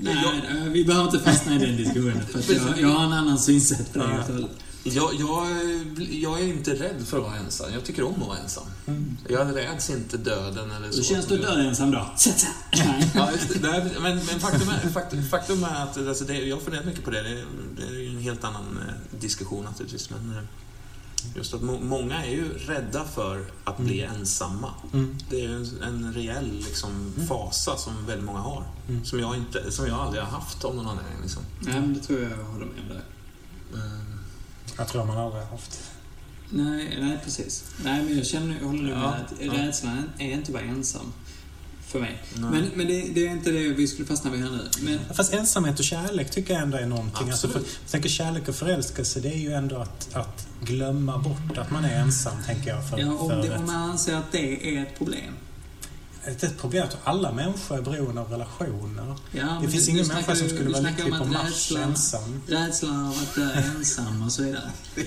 Nej, vi behöver inte fastna i den diskussionen. För att jag, jag har en annan synsätt på det. helt. Jag, jag, jag är inte rädd för att vara ensam. Jag tycker om att vara ensam. Mm. Jag räds inte döden eller så. Hur känns det att dö ensam då? Nej. Ja, det. Men, men faktum, är, faktum, faktum är att alltså det, jag har funderat mycket på det. Det, är- det är ju en helt annan eh, diskussion naturligtvis. Men eh, just att må, många är ju rädda för att bli ensamma. Mm. Det är ju en, en reell liksom, fasa som väldigt många har. Mm. Som, jag inte, som jag aldrig har haft av någon anledning. Liksom. Nej, men det tror jag jag håller med om där. Eh, Jag tror man aldrig har haft. Nej, nej, precis. Nej, men jag känner, jag håller nog med Ja, att ja. rädslan är inte vara ensam. För mig. nej. Men, men det, det är inte det vi skulle fastna vid här nu. Men, Fast ensamhet och kärlek tycker jag ändå är någonting. Alltså för, Absolut. jag tänker kärlek och förälskelse, det är ju ändå att, att glömma bort att man är ensam, tänker jag. För, ja, om, för det, om man anser att det är ett problem. Ett, ett problem är att alla människor är beroende av relationer. Ja, det finns du- ingen du människa som skulle vara lycklig på Mars ensam. Rädslan av att dö ensam och så vidare. Det är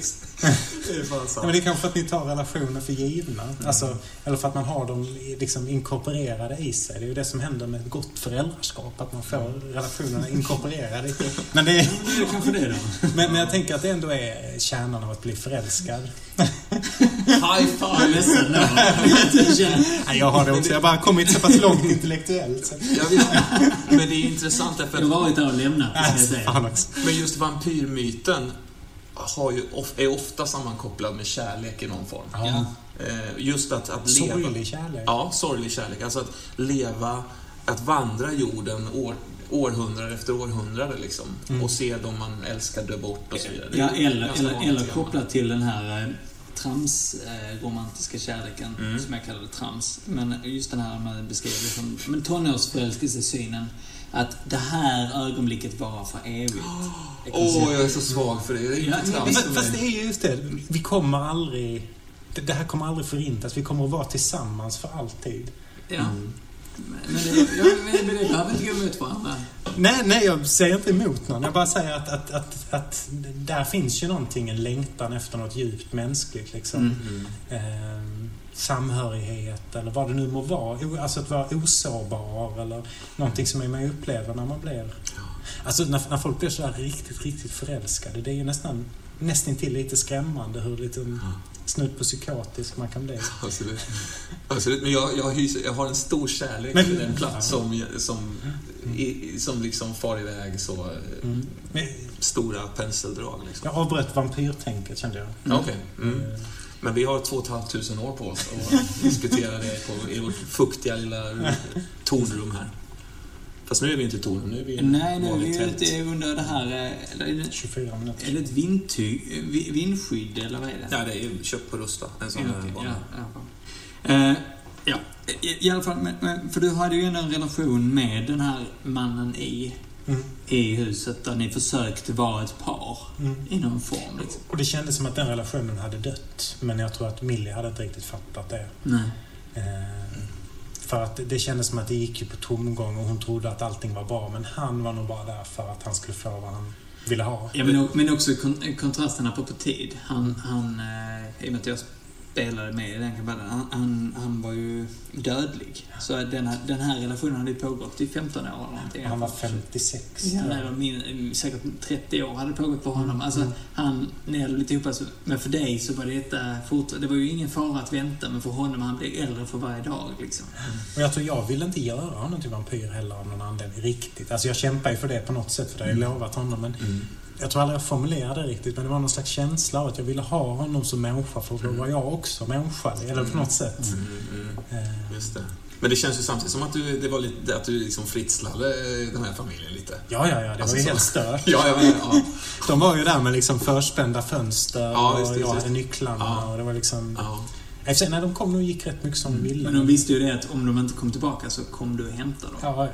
Ja, men det är kanske för att ni tar relationer för givna. Alltså, eller för att man har dem liksom inkorporerade i sig. Det är ju det som händer med ett gott föräldraskap. Att man får relationerna inkorporerade. i Men, det är, kanske det då. men, men jag tänker att det ändå är kärnan av att bli förälskad. High five! ledsen. Jag Nej, jag har det också. Jag bara kommit så pass långt intellektuellt. Så. Men det är intressant därför Jag har att varit där och lämnat, Äh. Men just vampyrmyten har ju, of- är ofta sammankopplad med kärlek i någon form. Ja. Eh, Just att, att leva... Sorglig kärlek. Ja, sorglig kärlek. Alltså att leva, att vandra jorden år, århundrade efter århundrade liksom. Mm. Och se de man älskar dö bort och så vidare. Ja, eller, eller, eller kopplat till den här eh, trams-romantiska kärleken, Mm. som jag kallar det trams. Men just den här man beskriver det som men tonårsförälskelsesynen. Att det här ögonblicket varar för evigt. Åh, konceptet. jag är så svag för det. Det är Ja, inte men- trams Men, fast det är ju just det. Vi kommer aldrig... Det, det här kommer aldrig förintas. Vi kommer att vara tillsammans för alltid. Ja. Men det, men det behöver inte gå emot varandra. Nej, nej, jag säger inte emot någon. Jag bara säger att, att, att, att där finns ju någonting, en längtan efter något djupt mänskligt. Liksom. Mm. Eh, samhörighet eller vad det nu må vara. Alltså att vara osårbar eller någonting som man upplever när man blir... Alltså när, när folk blir så här riktigt, riktigt förälskade. Det är ju nästan nästintill lite skrämmande hur lite snudd på psykotisk man kan bli. Absolut. Absolut. Men jag, jag, hyser, jag har en stor kärlek Men- till den plats som, som, i, som liksom far iväg så eh, Mm. Men stora penseldrag. Liksom. jag avbröt vampyrtänket kände jag. Ja, Okej. Mm. Men vi har två och ett halvt tusen år på oss att diskutera det på, i vårt fuktiga lilla tornrum här. Fast nu är vi inte i tornrum, nu är vi Nej, nu är vi ute under det här... eh, Eller är det, 24 är minuter. det ett vindty, vi- vindskydd, eller vad är det? Ja, det är köpt på Rusta. En sån vanlig. ja, ja. Eh, ja, i, i alla fall, men, men, för du hade ju ändå en relation med den här mannen i, Mm. i huset där ni försökte vara ett par Mm. i någon form. Liksom. Och det kändes som att den relationen hade dött. Men jag tror att Millie hade inte riktigt fattat det. Nej. Eh, för att det kändes som att det gick ju på tomgång och hon trodde att allting var bra. Men han var nog bara där för att han skulle få vad han ville ha. Ja, men, men också kon, kontrasten på tid. Han, han eh, i och med att jag spelade med i den kampanjen, han, han, han var ju dödlig. Så den här, den här relationen hade ju pågått i 15 år eller någonting. Han var 56. Ja, de min, säkert 30 år hade det pågått för honom. Alltså, Mm. han näll lite ihop. Alltså, men för dig så var detta fort... Det var ju ingen fara att vänta, men för honom, han blev äldre för varje dag. Liksom. Och jag tror jag ville inte göra honom till vampyr heller av någon anledning riktigt. Alltså jag kämpar ju för det på något sätt, för det har jag ju lovat honom. Men Mm. Jag tror aldrig jag formulerade det riktigt, men det var någon slags känsla av att jag ville ha honom som människa, för då var jag också människa, eller på något sätt. Mm, mm, Eh, just det. Men det känns ju samtidigt som att du, det var lite, att du liksom fritslade den här familjen lite. Ja, ja, ja. Det Alltså var ju så. helt stört. Ja, ja, ja. ja. De var ju där med liksom förspända fönster Ja, visst, och jag hade nycklarna Ja. och det var liksom... ja. Sig, när de kom och gick rätt mycket som de ville. Men de visste ju det att om de inte kom tillbaka så kom du och hämtade dem. Ja, ja.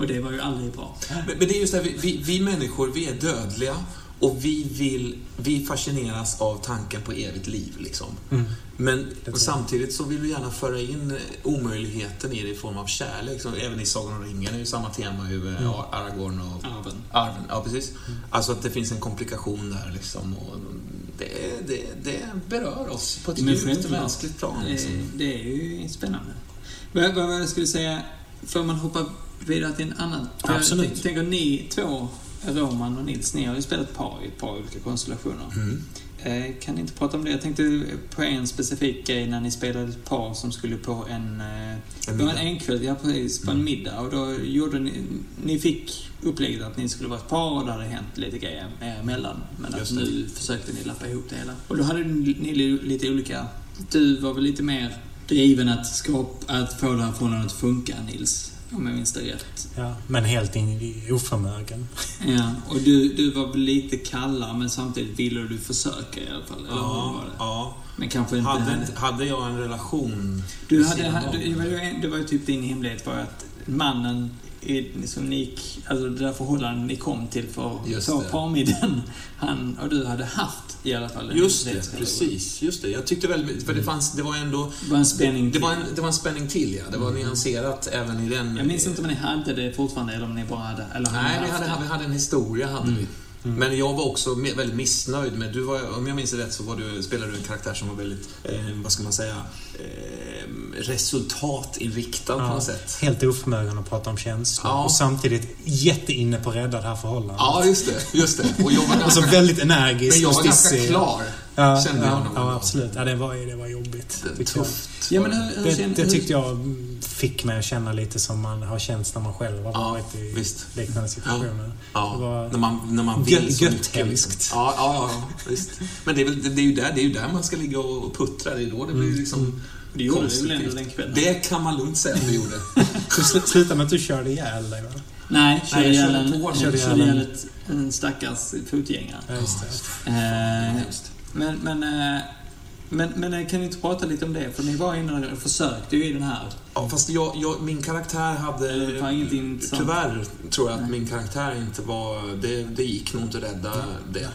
Och det var ju aldrig bra. Men, men det är just det, vi, vi, vi människor, vi är dödliga och vi vill, vi fascineras av tanken på evigt liv liksom. Mm. Men samtidigt så vill vi gärna föra in omöjligheten i det i form av kärlek. Så även i Sagan om ringen är ju samma tema ju, Mm. ja, Aragorn och Arven. Arven. Ja, precis. Alltså att det finns en komplikation där liksom. Och det, det, det berör oss på ett djupt självklart. mänskligt plan. Liksom. Eh, Det är ju spännande. Vad, vad, vad jag skulle säga, får man hoppa vidare till en annan? Absolut. Jag tänker ni två, Roman och Nils, ni har ju spelat par i ett par olika konstellationer. Mm. Eh, Kan ni inte prata om det? Jag tänkte på en specifik grej när ni spelade ett par som skulle på en... eh, En Det var en enkväll, ja precis, på en Mm. middag. Och då gjorde ni... Ni fick upplägget att ni skulle vara ett par och det hade hänt lite grejer er emellan. Men att det. nu försökte ni lappa ihop det hela. Och då hade ni lite olika... Du var väl lite mer driven att skapa, att få det här förhållandet att funka, Nils. Om jag minns det rätt. ja. Men helt in, i oförmögen. Ja, och du, du var lite kallare men samtidigt ville du försöka i alla fall. Eller var Ja, det? ja. Men kanske inte... Hade, inte- hade jag en relation Du hade, hade, om? det, var ju, det var ju typ din hemlighet var att mannen i, som ni gick, alltså det där förhållandet ni kom till för det. parmiddagen, han och du hade haft i alla fall Just det, precis. Just det. Jag tyckte väl, för det fanns, det var ändå... Det var en spänning Det var till. en, det var en spänning till, ja. Det var nyanserat även i den... Jag minns inte om ni hade det fortfarande eller om ni bara hade... Eller hade Nej, ni vi hade, det? vi hade en historia, hade vi. Men jag var också väldigt missnöjd med... Du var, om jag minns rätt så var du, spelade du en karaktär som var väldigt, eh, vad ska man säga, eh, resultatinriktad på Ja. något sätt. Helt oförmögen att prata om känslor. Ja. Och samtidigt jätteinne på att rädda det här förhållandet. Ja, just det. Just det. Och jag var ganska, väldigt energisk men jag var ganska klar, Ja, kände ja, nog. ja, absolut. Ja, det var, det var jobbigt. Det- tyckte jag. Tufft. Ja, men det. hur, hur Det, det tyckte jag fick mig att känna lite som man har känt när man själv har Ja, varit i visst. liknande situationer. Ja, Det var när man, när man vill gött- så gött mycket. hemskt. Liksom. Ja, ja, ja, ja, visst. Men det är, väl, det, är ju där, det är ju där man ska ligga och puttra. Det är då det blir liksom Det gjorde du väl ändå den kvällen? Det kan man lugnt säga att vi gjorde. Sl- slutade med att du körde ihjäl dig va? Nej, körde jag ihjäl körde en, honom. ett- en stackars fotgängare. Ja, just det. Eh, Hemskt. Men, men, eh, men, men eh, kan ni inte prata lite om det? För ni var inne och försökte ju i den här. Ja, fast jag, jag, min karaktär hade... Det var. Tyvärr tror jag att Nej. min karaktär inte var... Det, det gick nog inte att rädda det.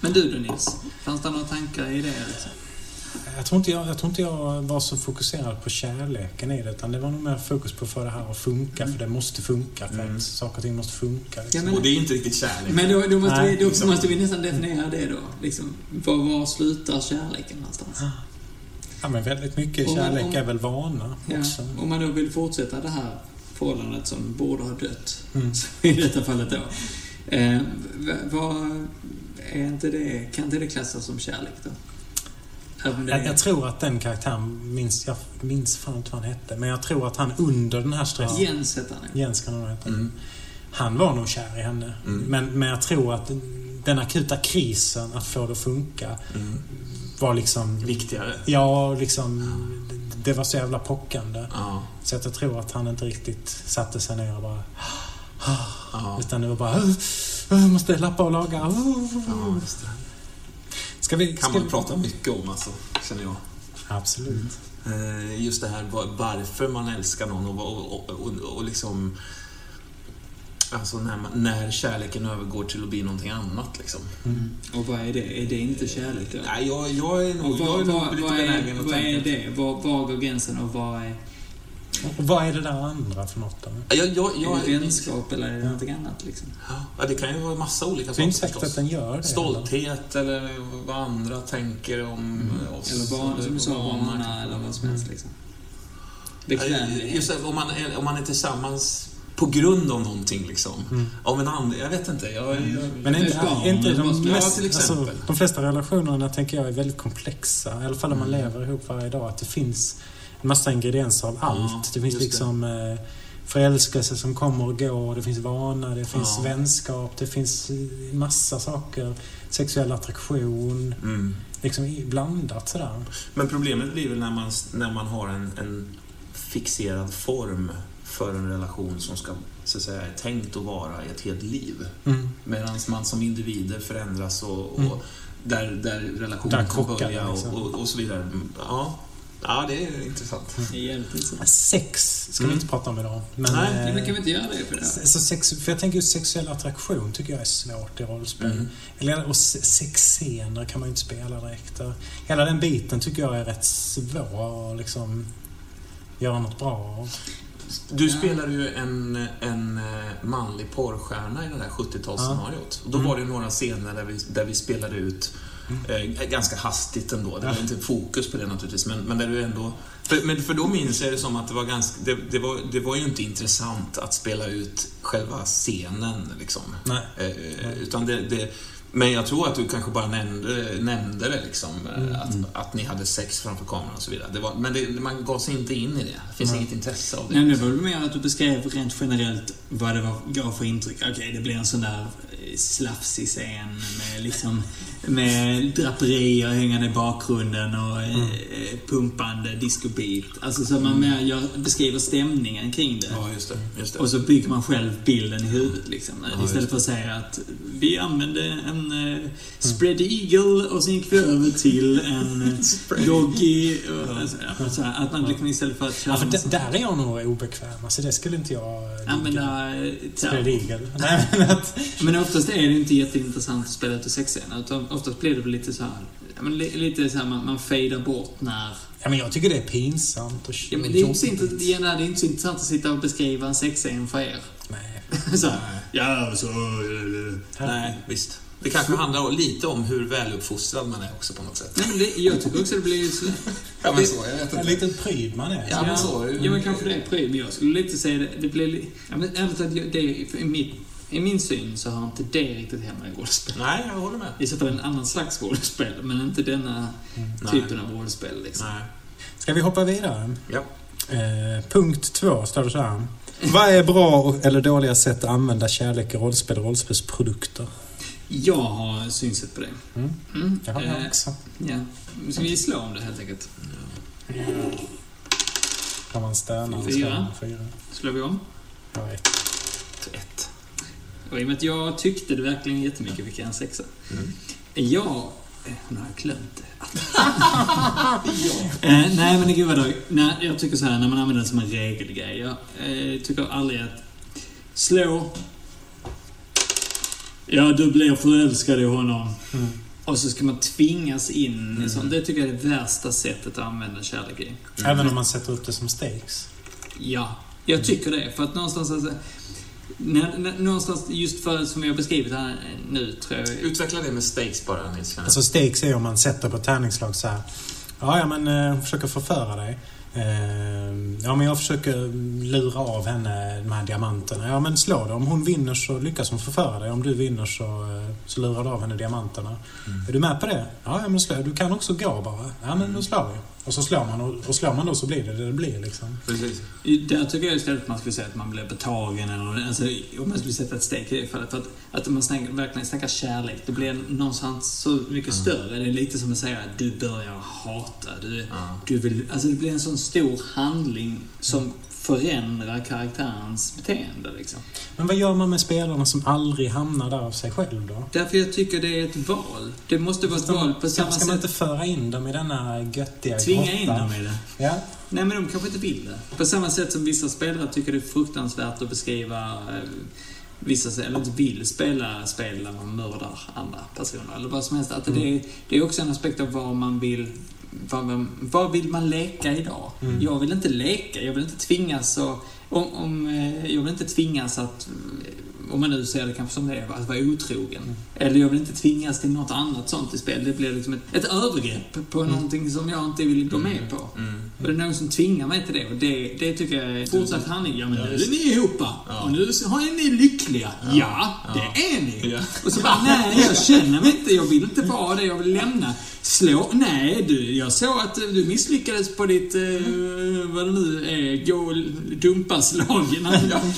Men du då Nils? Fanns det några tankar i det? Liksom? Jag tror, inte jag, jag tror inte jag var så fokuserad på kärleken i det, utan det var nog mer fokus på att få det här att funka, för det måste funka, för Mm. att saker och ting måste funka. Liksom. Ja, men- Och det är inte riktigt kärlek. Men då, då, måste, Nej, vi, då liksom. måste vi nästan definiera det då. Liksom, var, var slutar kärleken någonstans? Ja, men väldigt mycket Om- kärlek om- är väl vana Ja, också. om man då vill fortsätta det här förhållandet som borde ha dött, Mm. i detta fallet då. Eh, vad, är inte det, kan inte det klassas som kärlek då? Jag, jag tror att den karaktären, minns, jag minns fan inte vad han hette, men jag tror att han under den här stressen... Jens heter han. Jens kan han heta. Mm. Han var nog kär i henne. Mm. Men, men jag tror att den akuta krisen, att få det att funka, Mm. var liksom... Viktigare. Ja, liksom... Det var så jävla pockande. Ja. Så att jag tror att han inte riktigt satte sig ner och bara... Ja. Utan det var bara... "Åh, åh, Jag måste lappa och laga. Ska vi... kan Ska man vi... prata mycket om, alltså, känner jag. Absolut. Eh, Just det här var- varför man älskar någon och, och, och, och, och liksom... Alltså när, man, när kärleken övergår till att bli någonting annat liksom. Mm. Och vad är det? Är det inte kärlek då? Nej, jag, jag är nog, jag vad, är nog vad, lite vad, benägen är, att vad är tänka. det? Var, var går gränsen och vad är... Och vad är det där andra för något då? Jag, jag, Är jag, det vänskap eller det någonting annat liksom? ja, det kan ju vara massa olika saker säkert att förstås. den gör det. Stolthet eller vad andra tänker om oss. Eller barn, som du sa, vana eller vad som helst liksom. Ja, Bekvämlighet. Just det, om man, är, om man är tillsammans på grund av någonting liksom. Mm. Av en and, jag vet inte. Jag, jag, Men inte, barn, inte eller de, mest, Ja, till exempel. alltså, de flesta relationerna tänker jag är väldigt komplexa. I alla fall om man Mm. lever ihop varje dag. Att det finns massa ingredienser av allt. det finns just det. liksom eh, förälskelse som kommer och går. Det finns vana, det finns Ja. vänskap, det finns eh, massa saker. Sexuell attraktion. mm. Liksom blandat sådär. Men problemet blir väl när man, när man har en, en fixerad form för en relation som ska, så att säga, är tänkt att vara i ett helt liv. Mm. Medan man som individer förändras och, och Mm. där, där relationen Där kan börja liksom. och, och, och så vidare. Ja. Ja, det är intressant. Det är jävligt intressant. Sex ska vi Mm. inte prata om idag. Men, Nej, eh, Men kan vi inte göra det för det? Så sex, för jag tänker sexuell attraktion tycker jag är svårt i rollspel. Mm. Eller, och se- sexscener kan man ju inte spela direkt. Hela den biten tycker jag är rätt svår att liksom göra något bra av. Du Ja. spelar ju en, en eh, manlig porrstjärna i det där 70-talsscenariot. Och då Mm. var det några scener där vi, där vi spelade ut eh, ganska hastigt ändå. Det var inte fokus på det naturligtvis, men, men där du ändå... För, men för då minns jag det som att det var ganska... Det, det, var, det var ju inte intressant att spela ut själva scenen, liksom. Nej. Eh, utan det, det, men jag tror att du kanske bara nämnde, nämnde det, liksom, eh, Mm. att, att ni hade sex framför kameran och så vidare. Det var, men det, man gav sig inte in i det. Det finns Nej. inget intresse av det. Nej, det var väl mer att du beskrev rent generellt vad det var, gav för intryck. Okej, det blir en sån där eh, slafsig scen med liksom med draperier hängande i bakgrunden och eh, pumpande discobeat. Alltså så man mer gör, beskriver stämningen kring det. Ja, just det. Just det. Och så bygger man själv bilden i huvudet liksom. Ja, Istället för att säga att vi använde en uh, spread eagle och sen gick vi över till en uh, doggy. Och, alltså, ja, så här, att man liksom istället för att köra Ja, för där är jag nog obekväm. Alltså det skulle inte jag eh, använda eh, Spread eagle. Nej, men att, Men oftast är det inte jätteintressant att spela ut sexscener. Utan oftast blir det väl lite så här, ja, men li- lite så här man, man fejdar bort när... ja, men jag tycker det är pinsamt och Ja, men det är inte intressant, det är inte så intressant att sitta och beskriva en sexscen för er. Nej. så här, ja, så... Nej, visst. Det kanske handlar lite om hur väluppfostrad man är också på något sätt. Nej, men det, jag tycker också det blir så... Ja, men så. Jag vet En inte. liten pryd man är. Ja, men så är. Ja, men kanske det är pryd. Men jag skulle lite säga det, det blir... li- Ja, men ärligt talat, det, i, min, I min syn så har inte det riktigt hemma i rollspel. Nej, jag håller med. I så fall en annan slags rollspel, men inte denna Nej. typen av rollspel. Liksom. Nej. Ska vi hoppa vidare? Ja. Eh, punkt två står det så här. Vad är bra eller dåliga sätt att använda kärlek i rollspel och rollspelsprodukter? Jag har synsätt på det. Mm. Mm. Det har jag Eh, också. Ja. Nu ska vi slå om det helt enkelt. Kan man stöna och Fyra. Fyra. Slår vi om. Jag vet. Ett. Och i och med att jag tyckte det verkligen jättemycket fick jag en sexa. Mm. Jag... eh, Nu har jag glömt det. eh, nej, men gud vad då. Nej, jag tycker så här när man använder det som en regelgrej. Jag eh, tycker aldrig att slå... Ja, du blir förälskad i honom. Mm. Och så ska man tvingas in i Mm. sånt. Det tycker jag är det värsta sättet att använda kärlek i. Även om man sätter upp det som stakes. Ja, jag tycker det. För att någonstans... Alltså, någonstans just för, som jag beskrivit här nu, tror jag... Utveckla det med stakes bara, Nils. Alltså stakes är om man sätter på ett tärningsslag så här. Ja, ja men eh, hon försöker förföra dig. Eh, ja, men jag försöker lura av henne de här diamanterna. Ja, men slå då. Om hon vinner så lyckas hon förföra dig. Om du vinner så, eh, så lurar du av henne diamanterna. Mm. Är du med på det? Ja, ja men slå. Du kan också gå bara. Ja, men då slår vi. Och så slår man och, och slår man då så blir det det det blir liksom. Precis. Där tycker jag istället att man skulle säga att man blir betagen eller alltså, om man skulle sätta ett steg i det fallet. Att, att man snackar, verkligen snackar kärlek, det blir någonstans så mycket större. Det är lite som att säga att du börjar hata. Du, Ja. du vill, alltså det blir en sån stor handling som förändrar karaktärens beteende. Liksom. Men vad gör man med spelarna som aldrig hamnar där av sig själv då? Därför jag tycker det är ett val. Det måste vara ett val på samma ska man sätt. inte föra in dem i denna göttiga Tvinga in grotta? dem i det. Ja. Nej, men de kanske inte vill det. På samma sätt som vissa spelare tycker det är fruktansvärt att beskriva eh, vissa, eller inte vill spela spel där man mördar andra personer eller vad som helst. Att det, är, det är också en aspekt av vad man vill vad, vad vill man leka idag? Mm. Jag vill inte leka, jag vill inte tvingas och, om, om, eh, Jag vill inte tvingas att, om man nu ser det kanske som det är, att vara otrogen. Eller jag vill inte tvingas till något annat sånt i spel. Det blir liksom ett, ett övergrepp på någonting som jag inte vill gå med på. Mm. Och det är någon som tvingar mig till det och det, det tycker jag är fortsatt handling. Ja, men nu är ni ihop Ja. och nu är ni lyckliga. Ja, Ja. det är ni. Ja. Och så bara, nej, jag känner mig inte, jag vill inte vara det, jag vill lämna. Slå, nej du, jag såg att du misslyckades på ditt, eh, vad det nu är, gå och dumpa slagen.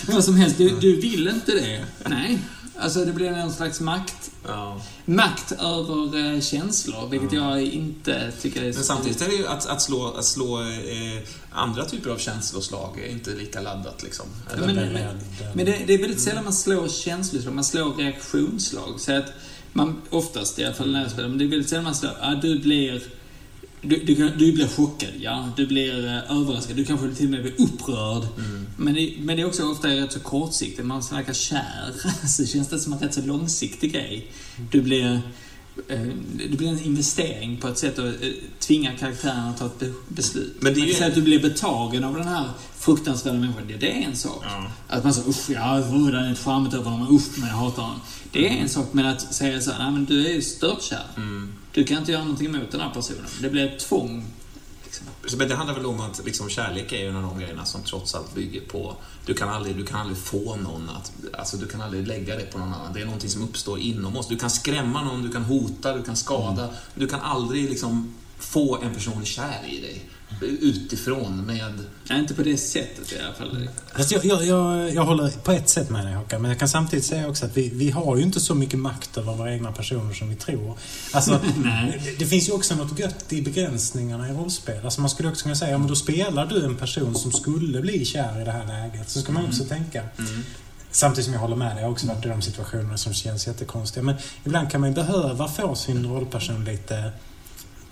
Vad som helst, du, du vill inte det. Nej. Alltså det blir någon slags makt, Ja. makt över eh, känslor, vilket jag inte tycker är Men samtidigt är det ju att, att slå, att slå eh, andra typer av känsloslag är inte lika laddat liksom. Eller? men- men- Men det, det är väldigt sällan man slår känsloslag, man slår reaktionsslag. Så att man, oftast i alla fall när jag spelar, men det är väldigt sällan man slår, ja du blir du, du, du blir chockad, ja. Du blir eh, överraskad. Du kanske till och med blir upprörd. Mm. Men, det, men det är också ofta rätt så kortsiktigt. Man snackar kär, så känns det som en rätt så långsiktig grej. Du blir, eh, det blir en investering på ett sätt att eh, tvinga karaktären att ta ett be- beslut. Men det är Man ju- kan säga att du blir betagen av den här fruktansvärda människan. Det, det är en sak. Ja. Att man säger usch, ja, den är charmigt över honom, usch, men jag hatar honom. Det är en sak, men att säga så här, nej men du är ju störtkär. Mm. Du kan inte göra någonting mot den här personen. Det blir ett tvång. Liksom. Så, Men det handlar väl om att liksom, kärlek är ju en av de grejerna som trots allt bygger på... Du kan aldrig, du kan aldrig få någon att... Alltså du kan aldrig lägga det på någon annan. Det är någonting som uppstår inom oss. Du kan skrämma någon, du kan hota, du kan skada. Du kan aldrig liksom få en person kär i dig utifrån med... Nej, inte på det sättet i alla fall. Fast jag, jag, jag, jag håller på ett sätt med dig Håkan, men jag kan samtidigt säga också att vi, vi har ju inte så mycket makt över våra egna personer som vi tror. Alltså, det, det finns ju också något gött i begränsningarna i rollspel. Alltså man skulle också kunna säga, ja men då spelar du en person som skulle bli kär i det här läget. Så ska man också tänka. Mm. Samtidigt som jag håller med dig, jag har också varit i de situationerna som känns jättekonstiga. Men ibland kan man ju behöva få sin rollperson lite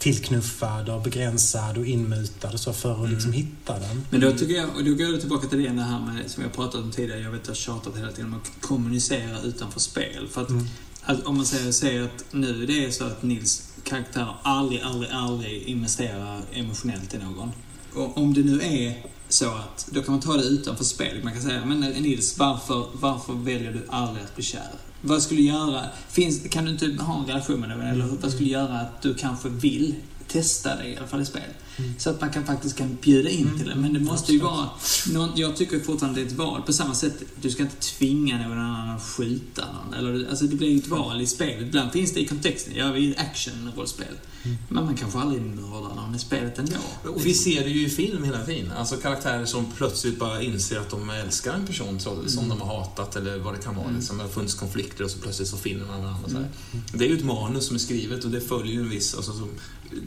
tillknuffad och begränsad och inmutad och så för att liksom hitta den. Men då tycker jag, och då går jag tillbaka till det här med, som jag pratat om tidigare, jag vet att jag tjatat hela tiden om att kommunicera utanför spel. För att, Mm. att om man säger, säger att nu det är så att Nils karaktär aldrig, aldrig, aldrig investerar emotionellt i någon. Och om det nu är så att, då kan man ta det utanför spel. Man kan säga, men Nils, varför, varför väljer du aldrig att bli kär? Vad skulle göra, finns, kan du inte ha en relation med någon? Eller vad skulle göra att du kanske vill testa det i alla fall i spel? Mm. Så att man kan, faktiskt kan bjuda in Mm. till det. Men det måste ju vara, någon, jag tycker fortfarande det är ett val. På samma sätt, du ska inte tvinga någon annan att skjuta någon. Eller, alltså det blir ju ett val i spelet. Ibland finns det i kontexten, ja vi är action-rollspel. Mm. Men man kanske aldrig mördar någon i spelet ändå. Och vi ser det ju i film hela tiden. Alltså karaktärer som plötsligt bara inser att de älskar en person trots- som Mm. de har hatat eller vad det kan vara. Mm. Liksom. Det har funnits konflikter och så plötsligt så finner man varandra. Mm. Det är ju ett manus som är skrivet och det följer ju en viss... Alltså, så,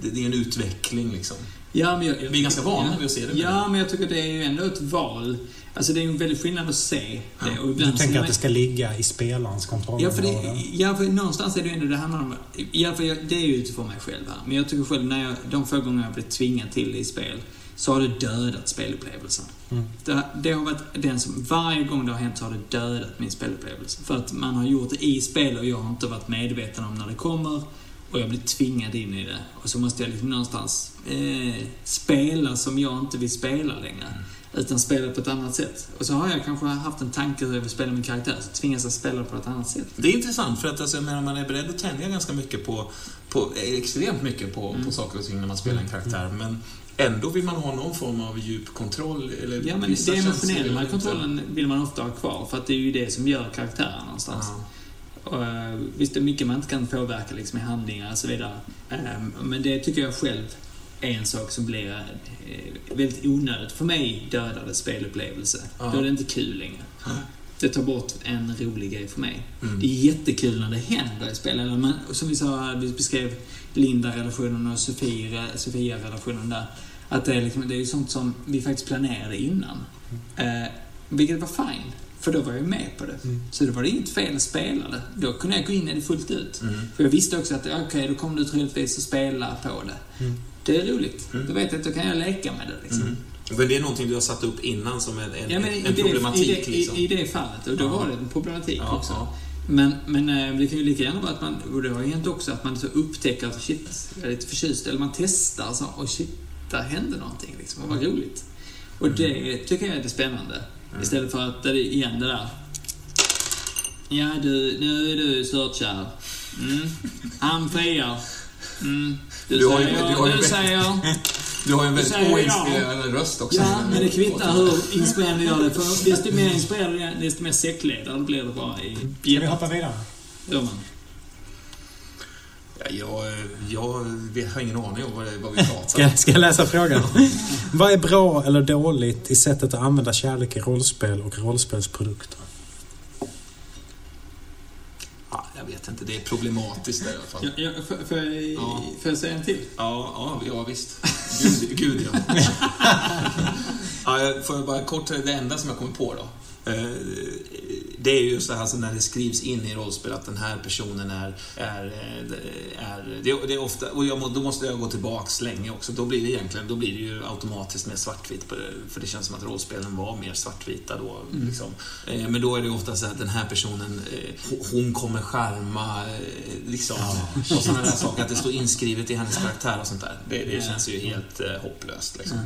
det, det är en utveckling liksom. Ja, men jag, jag, Vi är ganska vana ja, vid att se det. Ja, men jag tycker det är ju ändå ett val. Alltså det är ju en väldigt skillnad att se det. Och Du tänker att det ska ligga i spelarens Ja, kontrollområde? för, det, ja, för någonstans är det ju ändå det handlar om... Ja, för jag, det är ju utifrån mig själv här. Men jag tycker själv, när jag, de få gånger jag blivit tvingad till det i spel, så har det dödat spelupplevelsen. Mm. Det, det har varit den som, varje gång det har hänt så har det dödat min spelupplevelse. För att man har gjort det i spel och jag har inte varit medveten om när det kommer. Och jag blir tvingad in i det. Och så måste jag liksom någonstans eh, spela som jag inte vill spela längre. Utan spela på ett annat sätt. Och så har jag kanske haft en tanke hur jag vill spela min karaktär, så tvingas jag spela på ett annat sätt. Det är intressant för att alltså, jag menar, man är beredd att tänja ganska mycket på, på extremt mycket på, Mm. på saker och ting när man spelar en karaktär. Men ändå vill man ha någon form av djup kontroll. Eller Ja, men känslor emotionella kontrollen vill man ofta ha kvar, för att det är ju det som gör karaktären någonstans. Ja. Eh, visst, det är mycket man inte kan påverka liksom, i handlingar och så vidare. Eh, Men det tycker jag själv är en sak som blir eh, väldigt onödigt. För mig dödar det spelupplevelse. Ja. Då är det inte kul längre. Det tar bort en rolig grej för mig. Mm. Det är jättekul när det händer i spel. Eller man, som vi sa, vi beskrev Linda-relationen och Sofia-relationen där. Att det är, liksom, det är ju sånt som vi faktiskt planerade innan. Eh, vilket var fine, för då var jag med på det. Mm. Så då var det inget fel att spela det. Då kunde jag gå in i det fullt ut. Mm. För jag visste också att okej, då kommer du troligtvis att spela på det. Mm. Det är roligt. Mm. Då vet jag att då kan jag leka med det. Liksom. Mm. Men det är någonting du har satt upp innan som en, en, Ja, en det, problematik. i, det, liksom. i, i det fallet. Och då Ja. var det en problematik Ja, också. ja. Men, men eh, det kan ju lika gärna vara att man, och det har ju hänt också, att man så upptäcker att shit, jag är lite förtjust. Eller man testar så, och shit, där hände någonting liksom. Och vad roligt. Och det tycker jag är det spännande. Mm. Istället för att, det är igen det där. Ja du, nu är du störtkär. Mm. Han friar. Mm. Du, Du har ju- säger, du har ju- du säger, Du har ju en väldigt säger jag. oinspirerande röst också. ja men det kvittar hur inspirerande du gör det. För desto mer är, desto mer säckledare blir det bara i Ska vi hoppa vidare? Gör man. Ja, jag, jag vet- har ingen aning om vad, det- vad vi pratar Ska, ska jag läsa frågan? Vad är bra eller dåligt i sättet att använda kärlek i rollspel och rollspelsprodukter? jag vet inte. Det är problematiskt där i alla fall. Ja, ja, får, jag, Ja. får jag säga en till? Ja, ja, ja visst. Gud, gud ja. ja. jag Får jag bara kort, det enda som jag kommer på då. Eh, Det är ju så här alltså när det skrivs in i rollspel att den här personen är... är, eh, är det, det är ofta, och jag, då måste jag gå tillbaks länge också. Då blir det egentligen då blir det ju automatiskt mer svartvitt. För det känns som att rollspelen var mer svartvita då. Liksom. Eh, Men då är det ofta så att den här personen, ho- hon kommer skärma, liksom. Och sådana där saker. Att det står inskrivet i hennes karaktär och sånt där. Det, det känns ju helt hopplöst. Liksom.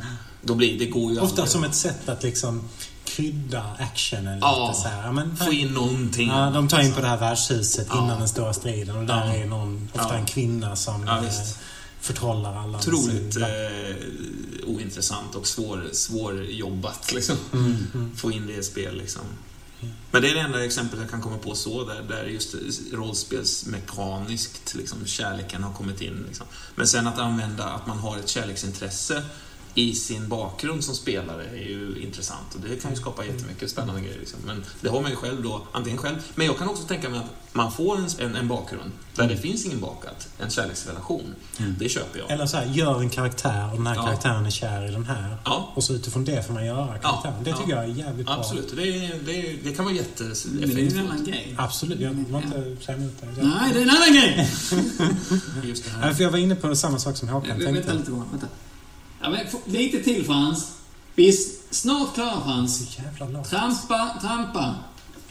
Då blir, det går ju Ofta aldrig- som ett sätt att liksom krydda actionen lite Ja, så här. Men, få in någonting. Ja, de tar in på det här värdshuset Ja. innan den stora striden och där Ja. är någon, ofta en kvinna som Ja, eh, visst. förtrollar alla. Otroligt sin- eh, ointressant och svår, svårjobbat liksom. Mm, mm. Få in det i spel liksom. Men det är det enda exemplet jag kan komma på så, där, där just rollspelsmekaniskt liksom, kärleken har kommit in. Liksom. Men sen att använda att man har ett kärleksintresse i sin bakgrund som spelare är ju intressant och det kan ju skapa jättemycket spännande grejer. Liksom. Men det har man ju själv då, antingen själv, men jag kan också tänka mig att man får en, en, en bakgrund där det finns ingen bakat, en kärleksrelation. Det köper jag. Eller så här, gör en karaktär och den här Ja. karaktären är kär i den här. Ja, Och så utifrån det får man göra karaktären. det ja. tycker jag är jävligt bra. absolut. Det, det, det kan vara Men det är en annan jätteeffektfullt. grej. Absolut, jag vill inte säga emot dig. Nej, det är en annan grej! Just det här. för jag var inne på samma sak som Håkan Vänta tänkte. lite, vänta. Ja, men, lite till Frans. Vi är snart klara Frans. Så jävla långt. Trampa, trampa.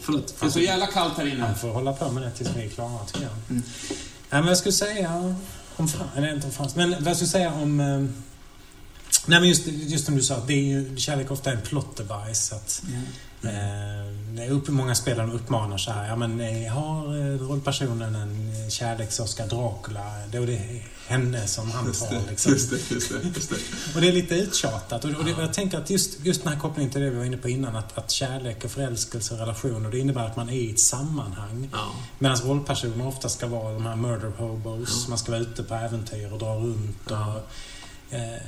Förlåt. Det är så jävla kallt här inne. Han får hålla på med det tills vi är klara, tycker jag. Mm. Nej, men jag skulle säga om Frans, eller inte om Frans, men vad jag skulle säga om... eh, Nej, men just, just som du sa, det är ju, kärlek ofta är en plot device. Att, Ja. Det är upp, många spelare uppmanar så här, ja men har eh, rollpersonen en eh, kärleks-Oscar Dracula, då är det henne som han tar. Liksom. just det, just det, just det. Och det är lite uttjatat. Och, och, det, jag tänker att just, just den här kopplingen till det vi var inne på innan, att, att kärlek och förälskelse och relationer, det innebär att man är i ett sammanhang. Ja. Medan rollpersoner ofta ska vara de här murder hobos, Ja. man ska vara ute på äventyr och dra runt. Ja. Och, eh,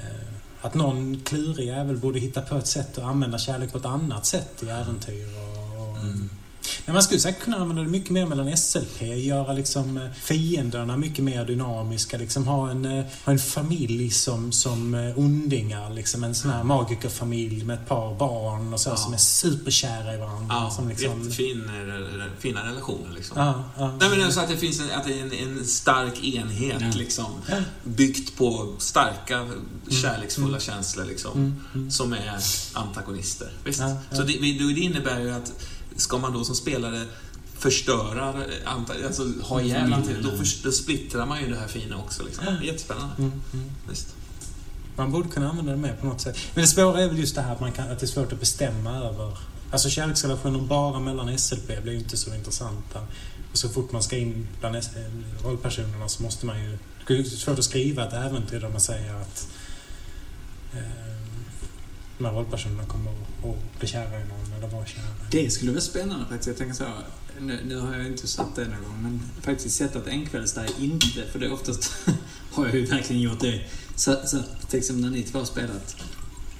att någon klurig jävel borde hitta på ett sätt att använda kärlek på ett annat sätt i äventyr. Och, och, Mm. Men man skulle säkert kunna använda det mycket mer mellan SLP, göra liksom eh, fienderna mycket mer dynamiska, liksom ha en, eh, ha en familj som, som eh, ondingar, liksom en sån här magikerfamilj med ett par barn och så Ja. som är superkära i varandra. Ja, som liksom, jättefin, fina relationer liksom. ja, ja. Nej men alltså att det finns en, att det är en, en stark enhet Ja. liksom. Byggt på starka, kärleksfulla känslor liksom. Mm, mm. Som är antagonister. Visst? Så det, det innebär ju att ska man då som spelare förstöra, alltså ha ihjäl mm. då, förs- då splittrar man ju det här fina också. Liksom. Det är Jättespännande. Mm, mm. Visst. Man borde kunna använda det mer på något sätt. Men det svåra är väl just det här att, man kan, att det är svårt att bestämma över... Alltså kärleksrelationer bara mellan SLP blir ju inte så intressanta. Och så fort man ska in bland rollpersonerna så måste man ju... Det är svårt att skriva ett äventyr där man säger att eh, de här rollpersonerna kommer att- att bli kära i någon eller vara kära. Det skulle vara spännande faktiskt. Jag tänker så, nu, nu har jag inte satt det någon gång, men faktiskt sett att enkvällsdag inte, för det är oftast har jag ju verkligen gjort det. Så, så till exempel när ni två har spelat,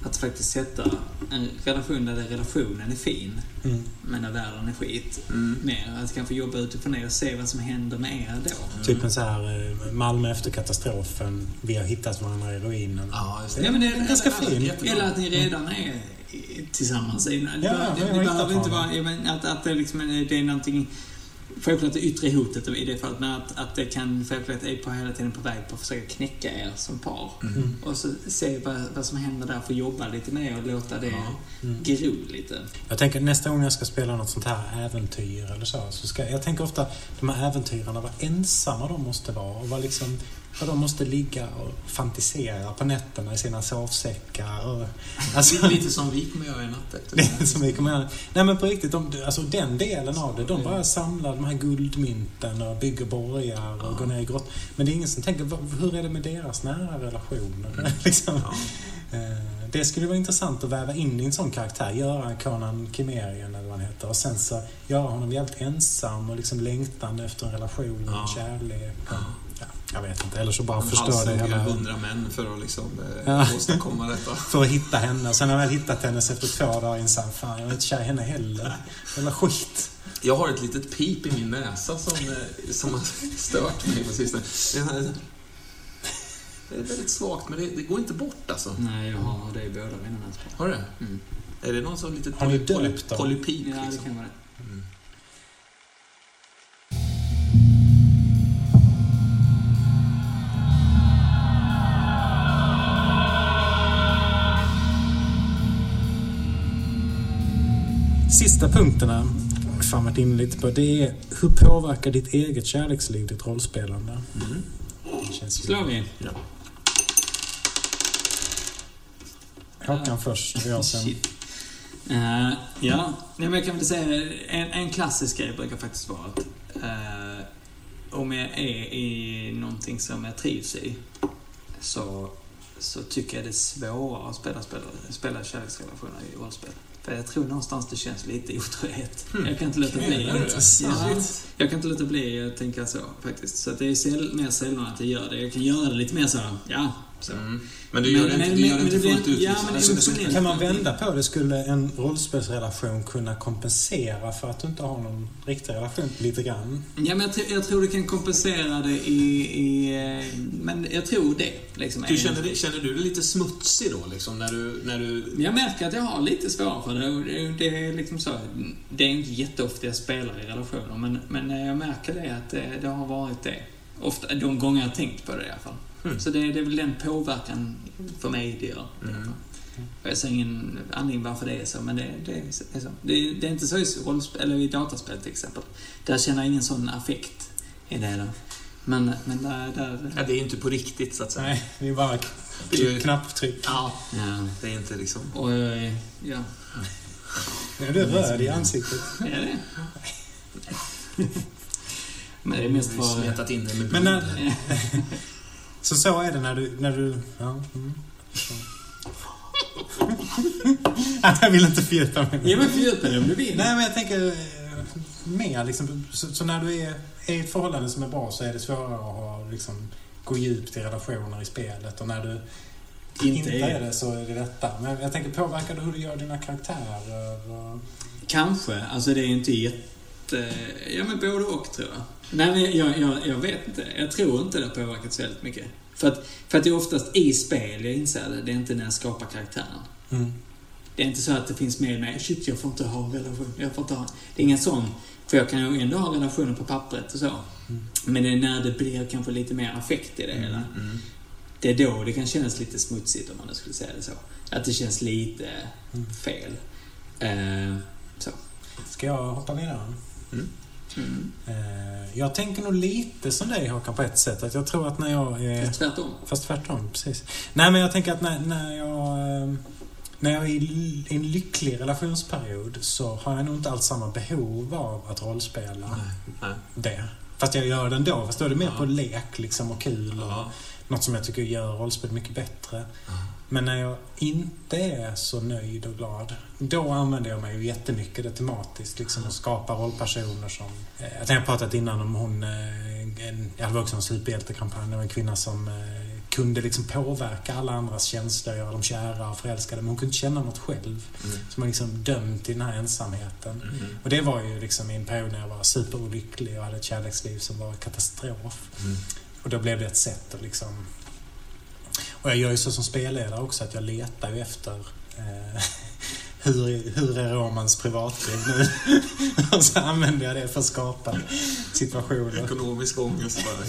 att faktiskt sätta en relation där relationen är fin, Mm. men där världen är skit. Mm. Mer att kanske jobba utifrån det och se vad som händer med er då. Typ en så här eh, Malmö efter katastrofen, vi har hittat varandra i ruinen. Ja, just det. Ja, men det är ganska fin. Jättebra. Eller att ni redan är tillsammans. Det, Ja, det, det hittat behöver inte vara... Att, att det, liksom, det är någonting... Självklart det yttre hotet i det fallet, men att, att det kan självklart är på hela tiden på väg på att försöka knäcka er som par. Mm. Och så se vad, vad som händer där, få jobba lite med och låta det. Mm. gro lite. Jag tänker nästa gång jag ska spela något sånt här äventyr eller så, så ska jag tänker ofta de här äventyrarna, vad ensamma de måste vara och vad liksom vad de måste ligga och fantisera på nätterna i sina sovsäckar. Och, alltså, Lite som vi kommer göra i natt efter här. som vi kommer göra. Nej men på riktigt, de, alltså den delen av det, de bara samlar de här guldmynten och bygger borgar och Ja. går ner i grott. Men det är ingen som tänker, hur är det med deras nära relationer? Mm. liksom. Ja. Eh, Det skulle vara intressant att väva in i en sån karaktär, göra Conan Kimerian eller vad han heter och sen så göra honom jävligt ensam och liksom längtande efter en relation och Ja. kärlek. Och, Ja. ja, jag vet inte, eller så bara Han förstör det hela... hundra män för att liksom eh, Ja. åstadkomma detta. För att hitta henne. Och sen har jag väl hittat henne så efter två dagar ensam. Fan, jag är inte kär i henne heller. Jävla skit. Jag har ett litet pip i min näsa som, eh, som har stört mig på sistone. Det är, det väldigt svagt, men det, det går inte bort alltså. Nej, jag har det i båda mina nässpår. Har du det? Mm. Är det någon sån litet Har ni poly- poly- döpt dem? polypip? Ja, det liksom? kan vara det. Sista punkterna fan varit inne lite på. Det är hur påverkar ditt eget kärleksliv ditt rollspelande? Mm. Slår vi? Ja. Först och jag sen. Shit. Eh, ja, Nej, men jag kan väl säga en, en klassisk grej brukar faktiskt vara att eh, om jag är i någonting som jag trivs i så, så tycker jag det är svårare att spela, spela, spela kärleksrelationer i rollspel. För jag tror någonstans det känns lite otrohet. Jag kan inte låta bli. Jag kan inte låta bli att tänka så faktiskt. Så det är mer sällan att jag gör det. Jag kan göra det lite mer så, ja. Mm. Men du gör det inte, gör det men inte det fullt ut? ja, men det Alltså. Kan man vända på det? Skulle en rollspelsrelation kunna kompensera för att du inte har någon riktig relation? Lite grann. Ja, men jag, tror- jag tror du kan kompensera det i... i eh, men jag tror det. Liksom, Du känner, det- känner du dig lite smutsig då, liksom, när du... När du Jag märker att jag har lite svårare för det. det. Det är liksom så. Det är inte jätteofta jag spelar i relationer, men, men jag märker det att det, det har varit det. Ofta, de gånger jag har tänkt på det i alla fall. Mm. Så det, det är väl den påverkan för mig det gör. Mm. Jag ser ingen anledning varför det är så, men det, det är så. Det är, det är inte så i, rollspel, eller i dataspel till exempel. Där känner jag ingen sån affekt i det. Då. Men, men där... där Ja, det är inte på riktigt, så att säga. Nej, det är bara Det är- knapptryck. Ja, ja. det är inte liksom... Och, eh, ja. Är du röd i ansiktet? Är det? Men det är mest för... smetat in det med Men blod. när, så så är det när du... När du ja, mm. jag vill inte fördjupa mig. Ja, men fördjupa dig om du vill. Nej, men jag tänker eh, mer liksom. Så, så när du är, är i ett förhållande som är bra så är det svårare att ha, liksom, gå djupt i relationer i spelet. Och när du inte, är det så är det detta. Men jag tänker, påverkar det hur du gör dina karaktärer? Och... Kanske. Alltså det är inte jätte... Ja, men både och tror jag. Nej, men jag, jag, jag vet inte. Jag tror inte det har påverkat så väldigt mycket. För att, för att det är oftast i spel jag inser det. Det är inte när jag skapar karaktären. Mm. Det är inte så att det finns med mig, shit jag får inte ha en relation, jag får inte ha... Det är ingen sån, för jag kan ju ändå ha relationer på pappret och så. Men det är när det blir kanske lite mer affekt i det hela. Mm. Det är då det kan kännas lite smutsigt om man nu skulle säga det så. Att det känns lite fel. Eh, så. Ska jag hoppa vidare? Mm. Eh, jag tänker nog lite som dig Håkan på ett sätt. Att jag tror att när jag är... Fast tvärtom. Fast tvärtom, precis. Nej, men jag tänker att när, när jag... eh, När jag är i en lycklig relationsperiod så har jag nog inte alls samma behov av att rollspela Nej, nej. det. Fast jag gör det ändå. Fast då är det mer Ja. på lek liksom och kul. Och Ja. Något som jag tycker gör rollspel mycket bättre. Men när jag inte är så nöjd och glad, då använder jag mig ju jättemycket det tematiskt. Liksom, och skapar rollpersoner som... Eh, jag tänkte pratat innan om hon... Eh, en, jag var också en superhjältekampanj. Det var en kvinna som eh, kunde liksom påverka alla andras känslor, göra dem kära och förälskade. Men hon kunde inte känna något själv. Mm. Så man liksom dömd till den här ensamheten. Mm. Och det var ju liksom i en period när jag var superolycklig och hade ett kärleksliv som var katastrof. Mm. Och då blev det ett sätt att liksom... Och jag gör ju så som spelledare också att jag letar ju efter eh, hur, hur är Romans privatliv nu? och så använder jag det för att skapa situationer. Ekonomisk ångest bara.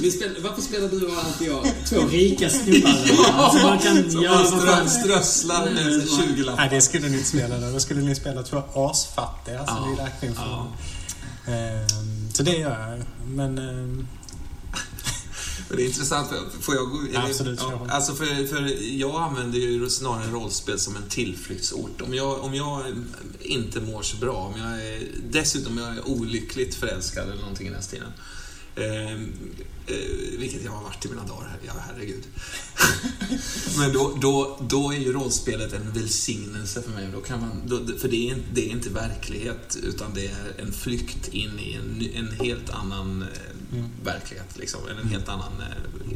Vi spel, varför spelar du och alltid jag två rika snubbar? Alltså man kan Som göra strö, strösslar med 20 Nej, lappar. det skulle ni inte spela då. Då skulle ni spela två asfattiga. Alltså, Ja. det är verkligen för... Ja. Ehm, så det gör jag. Men... ehm, Men det är intressant, får jag gå... det- Absolut, ja, alltså för, för jag använder ju snarare rollspel som en tillflyktsort. Om jag, om jag inte mår så bra, om jag är, dessutom jag är olyckligt förälskad eller någonting i den stilen. Eh, eh, vilket jag har varit i mina dagar, ja herregud. Men då, då, då är ju rollspelet en välsignelse för mig. Då kan man, då, för det är, det är inte verklighet, utan det är en flykt in i en, en helt annan eh, Mm. verklighet. Liksom, en helt annan eh,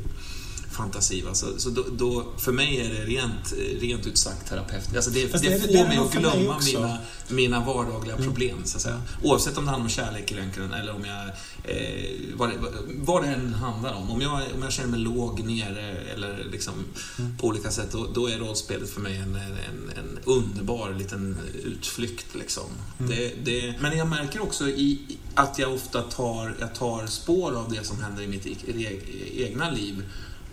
fantasi. Va? Så, så då, då, för mig är det rent, rent ut sagt terapeutiskt. Alltså det, Fast det, det- får mig att mig glömma också. mina, mina vardagliga Mm. problem, så att säga. Oavsett om det handlar om kärlek i röntgen eller om jag... Eh, vad, det, vad det än handlar om. Om jag, om jag känner mig låg, nere eller liksom Mm. på olika sätt, då, då är rollspelet för mig en, en, en underbar liten utflykt. Liksom. Mm. Det, det, men jag märker också i, att jag ofta tar, jag tar spår av det som händer i mitt e- e- egna liv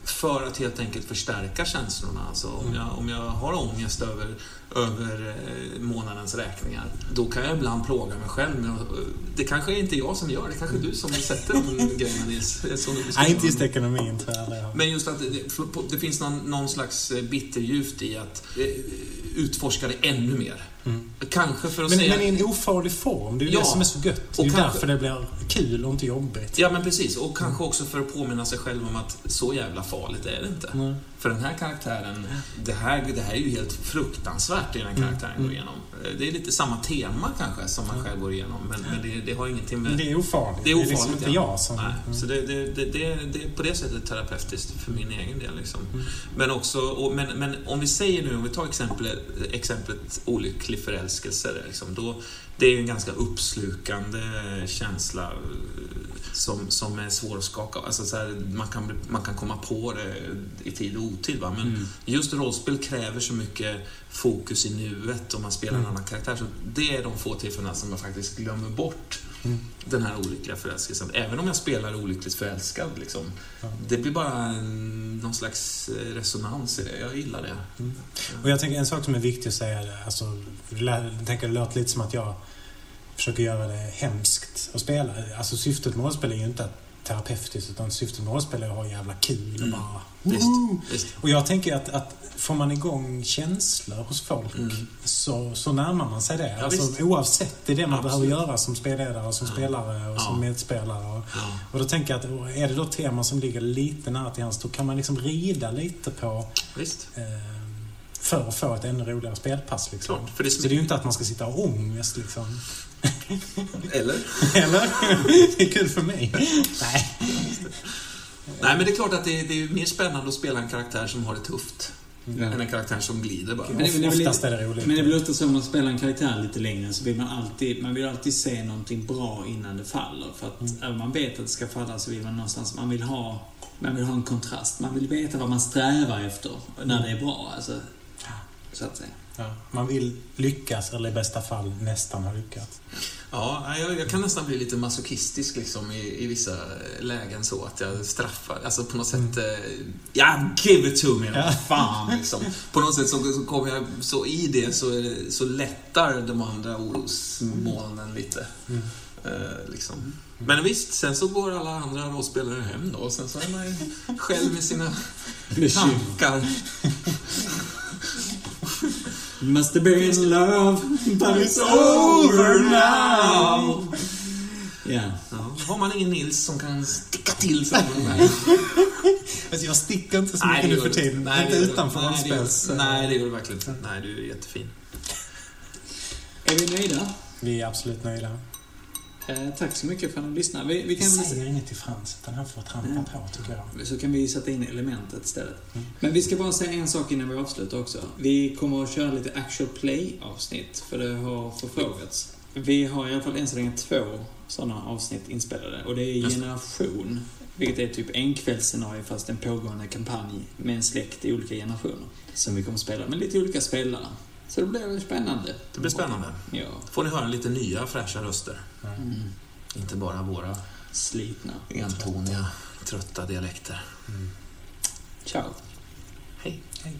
för att helt enkelt förstärka känslorna. Alltså om, jag, om jag har ångest över, över eh, månadens räkningar, då kan jag ibland plåga mig själv. Med, att- det kanske är inte jag som gör det, kanske du som sätter de grejerna Nils. Nej, inte just ekonomin tyvärr. men just att det, det finns någon, någon slags eh, bitterljuvt i att eh, utforska det ännu mer. Mm. Kanske för att Men, säga... men i en ofarlig form. Det är ju Ja. det som är så gött. Det är Och ju kanske- därför det blir kul och inte jobbigt. Ja, men precis. Och kanske också för att påminna sig själv om att så jävla farligt är det inte. Mm. För den här karaktären, det här, det här är ju helt fruktansvärt det den här karaktären Mm. går igenom. Eh, Det är lite samma tema kanske som man själv går igenom, men, men det, det har ingenting med... Men det är ofarligt. Det är liksom ofarligt, inte ja. jag som... Nej, Mm. så det, det, det, det, det är på det sättet terapeutiskt för min egen del. Liksom. Mm. Men, också, och, men, men om vi säger nu, om vi tar exemplet, exemplet olycklig förälskelse. Liksom, då, det är ju en ganska uppslukande känsla eh, som, som är svår att skaka alltså, så här, man, kan, man kan komma på det i tid och otid. Va? Men Mm. just rollspel kräver så mycket fokus i nuet om man spelar en Mm. annan karaktär. Så det är de få tillfällena som jag faktiskt glömmer bort Mm. den här olyckliga förälskelsen. Även om jag spelar olyckligt förälskad. Liksom. Ja. Det blir bara en, någon slags eh, resonans i det. Jag gillar det. Mm. Och jag tänker en sak som är viktig att säga, alltså, det tänker låter lite som att jag försöker göra det hemskt att spela. Alltså syftet med rollspel är ju inte att terapeutiskt, utan syftet med rollspel är att ha jävla kul och Mm. bara... Visst, Woho! visst. Och jag tänker att, att får man igång känslor hos folk Mm. så, så närmar man sig det. Ja, alltså, visst. oavsett, det är det man Absolut. behöver göra som spelledare, som Ja. spelare och Ja. som medspelare. Och, Ja. och då tänker jag att är det då teman som ligger lite nära till hands, då kan man liksom rida lite på Visst. eh, för att få ett ännu roligare spelpass. Liksom. Klart. För det Så det är ju inte att man ska sitta och ångest liksom. Eller? Eller? det är kul för mig. Nej. Nej, men det är klart att det är, det är mer spännande att spela en karaktär som har det tufft. Ja. Än en karaktär som glider bara. Men det- är väl Oftast är det roligt. Men det väl ofta så om man spelar en karaktär lite längre så vill man alltid, man vill alltid se någonting bra innan det faller. För att Mm. även om man vet att det ska falla så vill man någonstans, man vill ha, man vill ha en kontrast. Man vill veta vad man strävar efter när det är bra. Alltså, så att säga. Ja, man vill lyckas, eller i bästa fall nästan ha lyckats. Ja, jag, jag kan nästan bli lite masochistisk liksom, i, i vissa lägen så att jag straffar. Alltså på något sätt... Eh, ja, give it to me! Ja. Fan liksom. På något sätt så, så kommer jag... Så i det så, så lättar de andra orosmolnen lite. Mm. Eh, liksom. Men visst, sen så går alla andra rollspelare hem då och sen så är man ju själv med sina tankar. Must have been love, but it's over now. Ja. Ja, har man ingen Nils som kan sticka till sig Alltså jag sticker inte så Nej, mycket det nu för tiden. Nej, inte utanför Nej, det gör du. rollspels... Nej, det gör du verkligen inte. Nej, du är jättefin. Är vi nöjda? Vi är absolut nöjda. Eh, tack så mycket för att ni lyssnade. Vi, vi Vi kan säger inget till Frans, utan han får trampa Mm. på tycker jag. Så kan vi sätta in elementet istället. Mm. Men vi ska bara säga en sak innan vi avslutar också. Vi kommer att köra lite actual play-avsnitt, för det har förfrågats. Vi har i alla fall än så länge två sådana avsnitt inspelade. Och det är. Generation, vilket är typ en kvällsscenario fast en pågående kampanj med en släkt i olika generationer. Som vi kommer att spela med lite olika spelare. Så det blir spännande. Det blir spännande. Ja. får ni höra lite nya fräscha röster. Mm. Inte bara våra Slitna. entoniga, trötta dialekter. Mm. Ciao. Hej. Hej.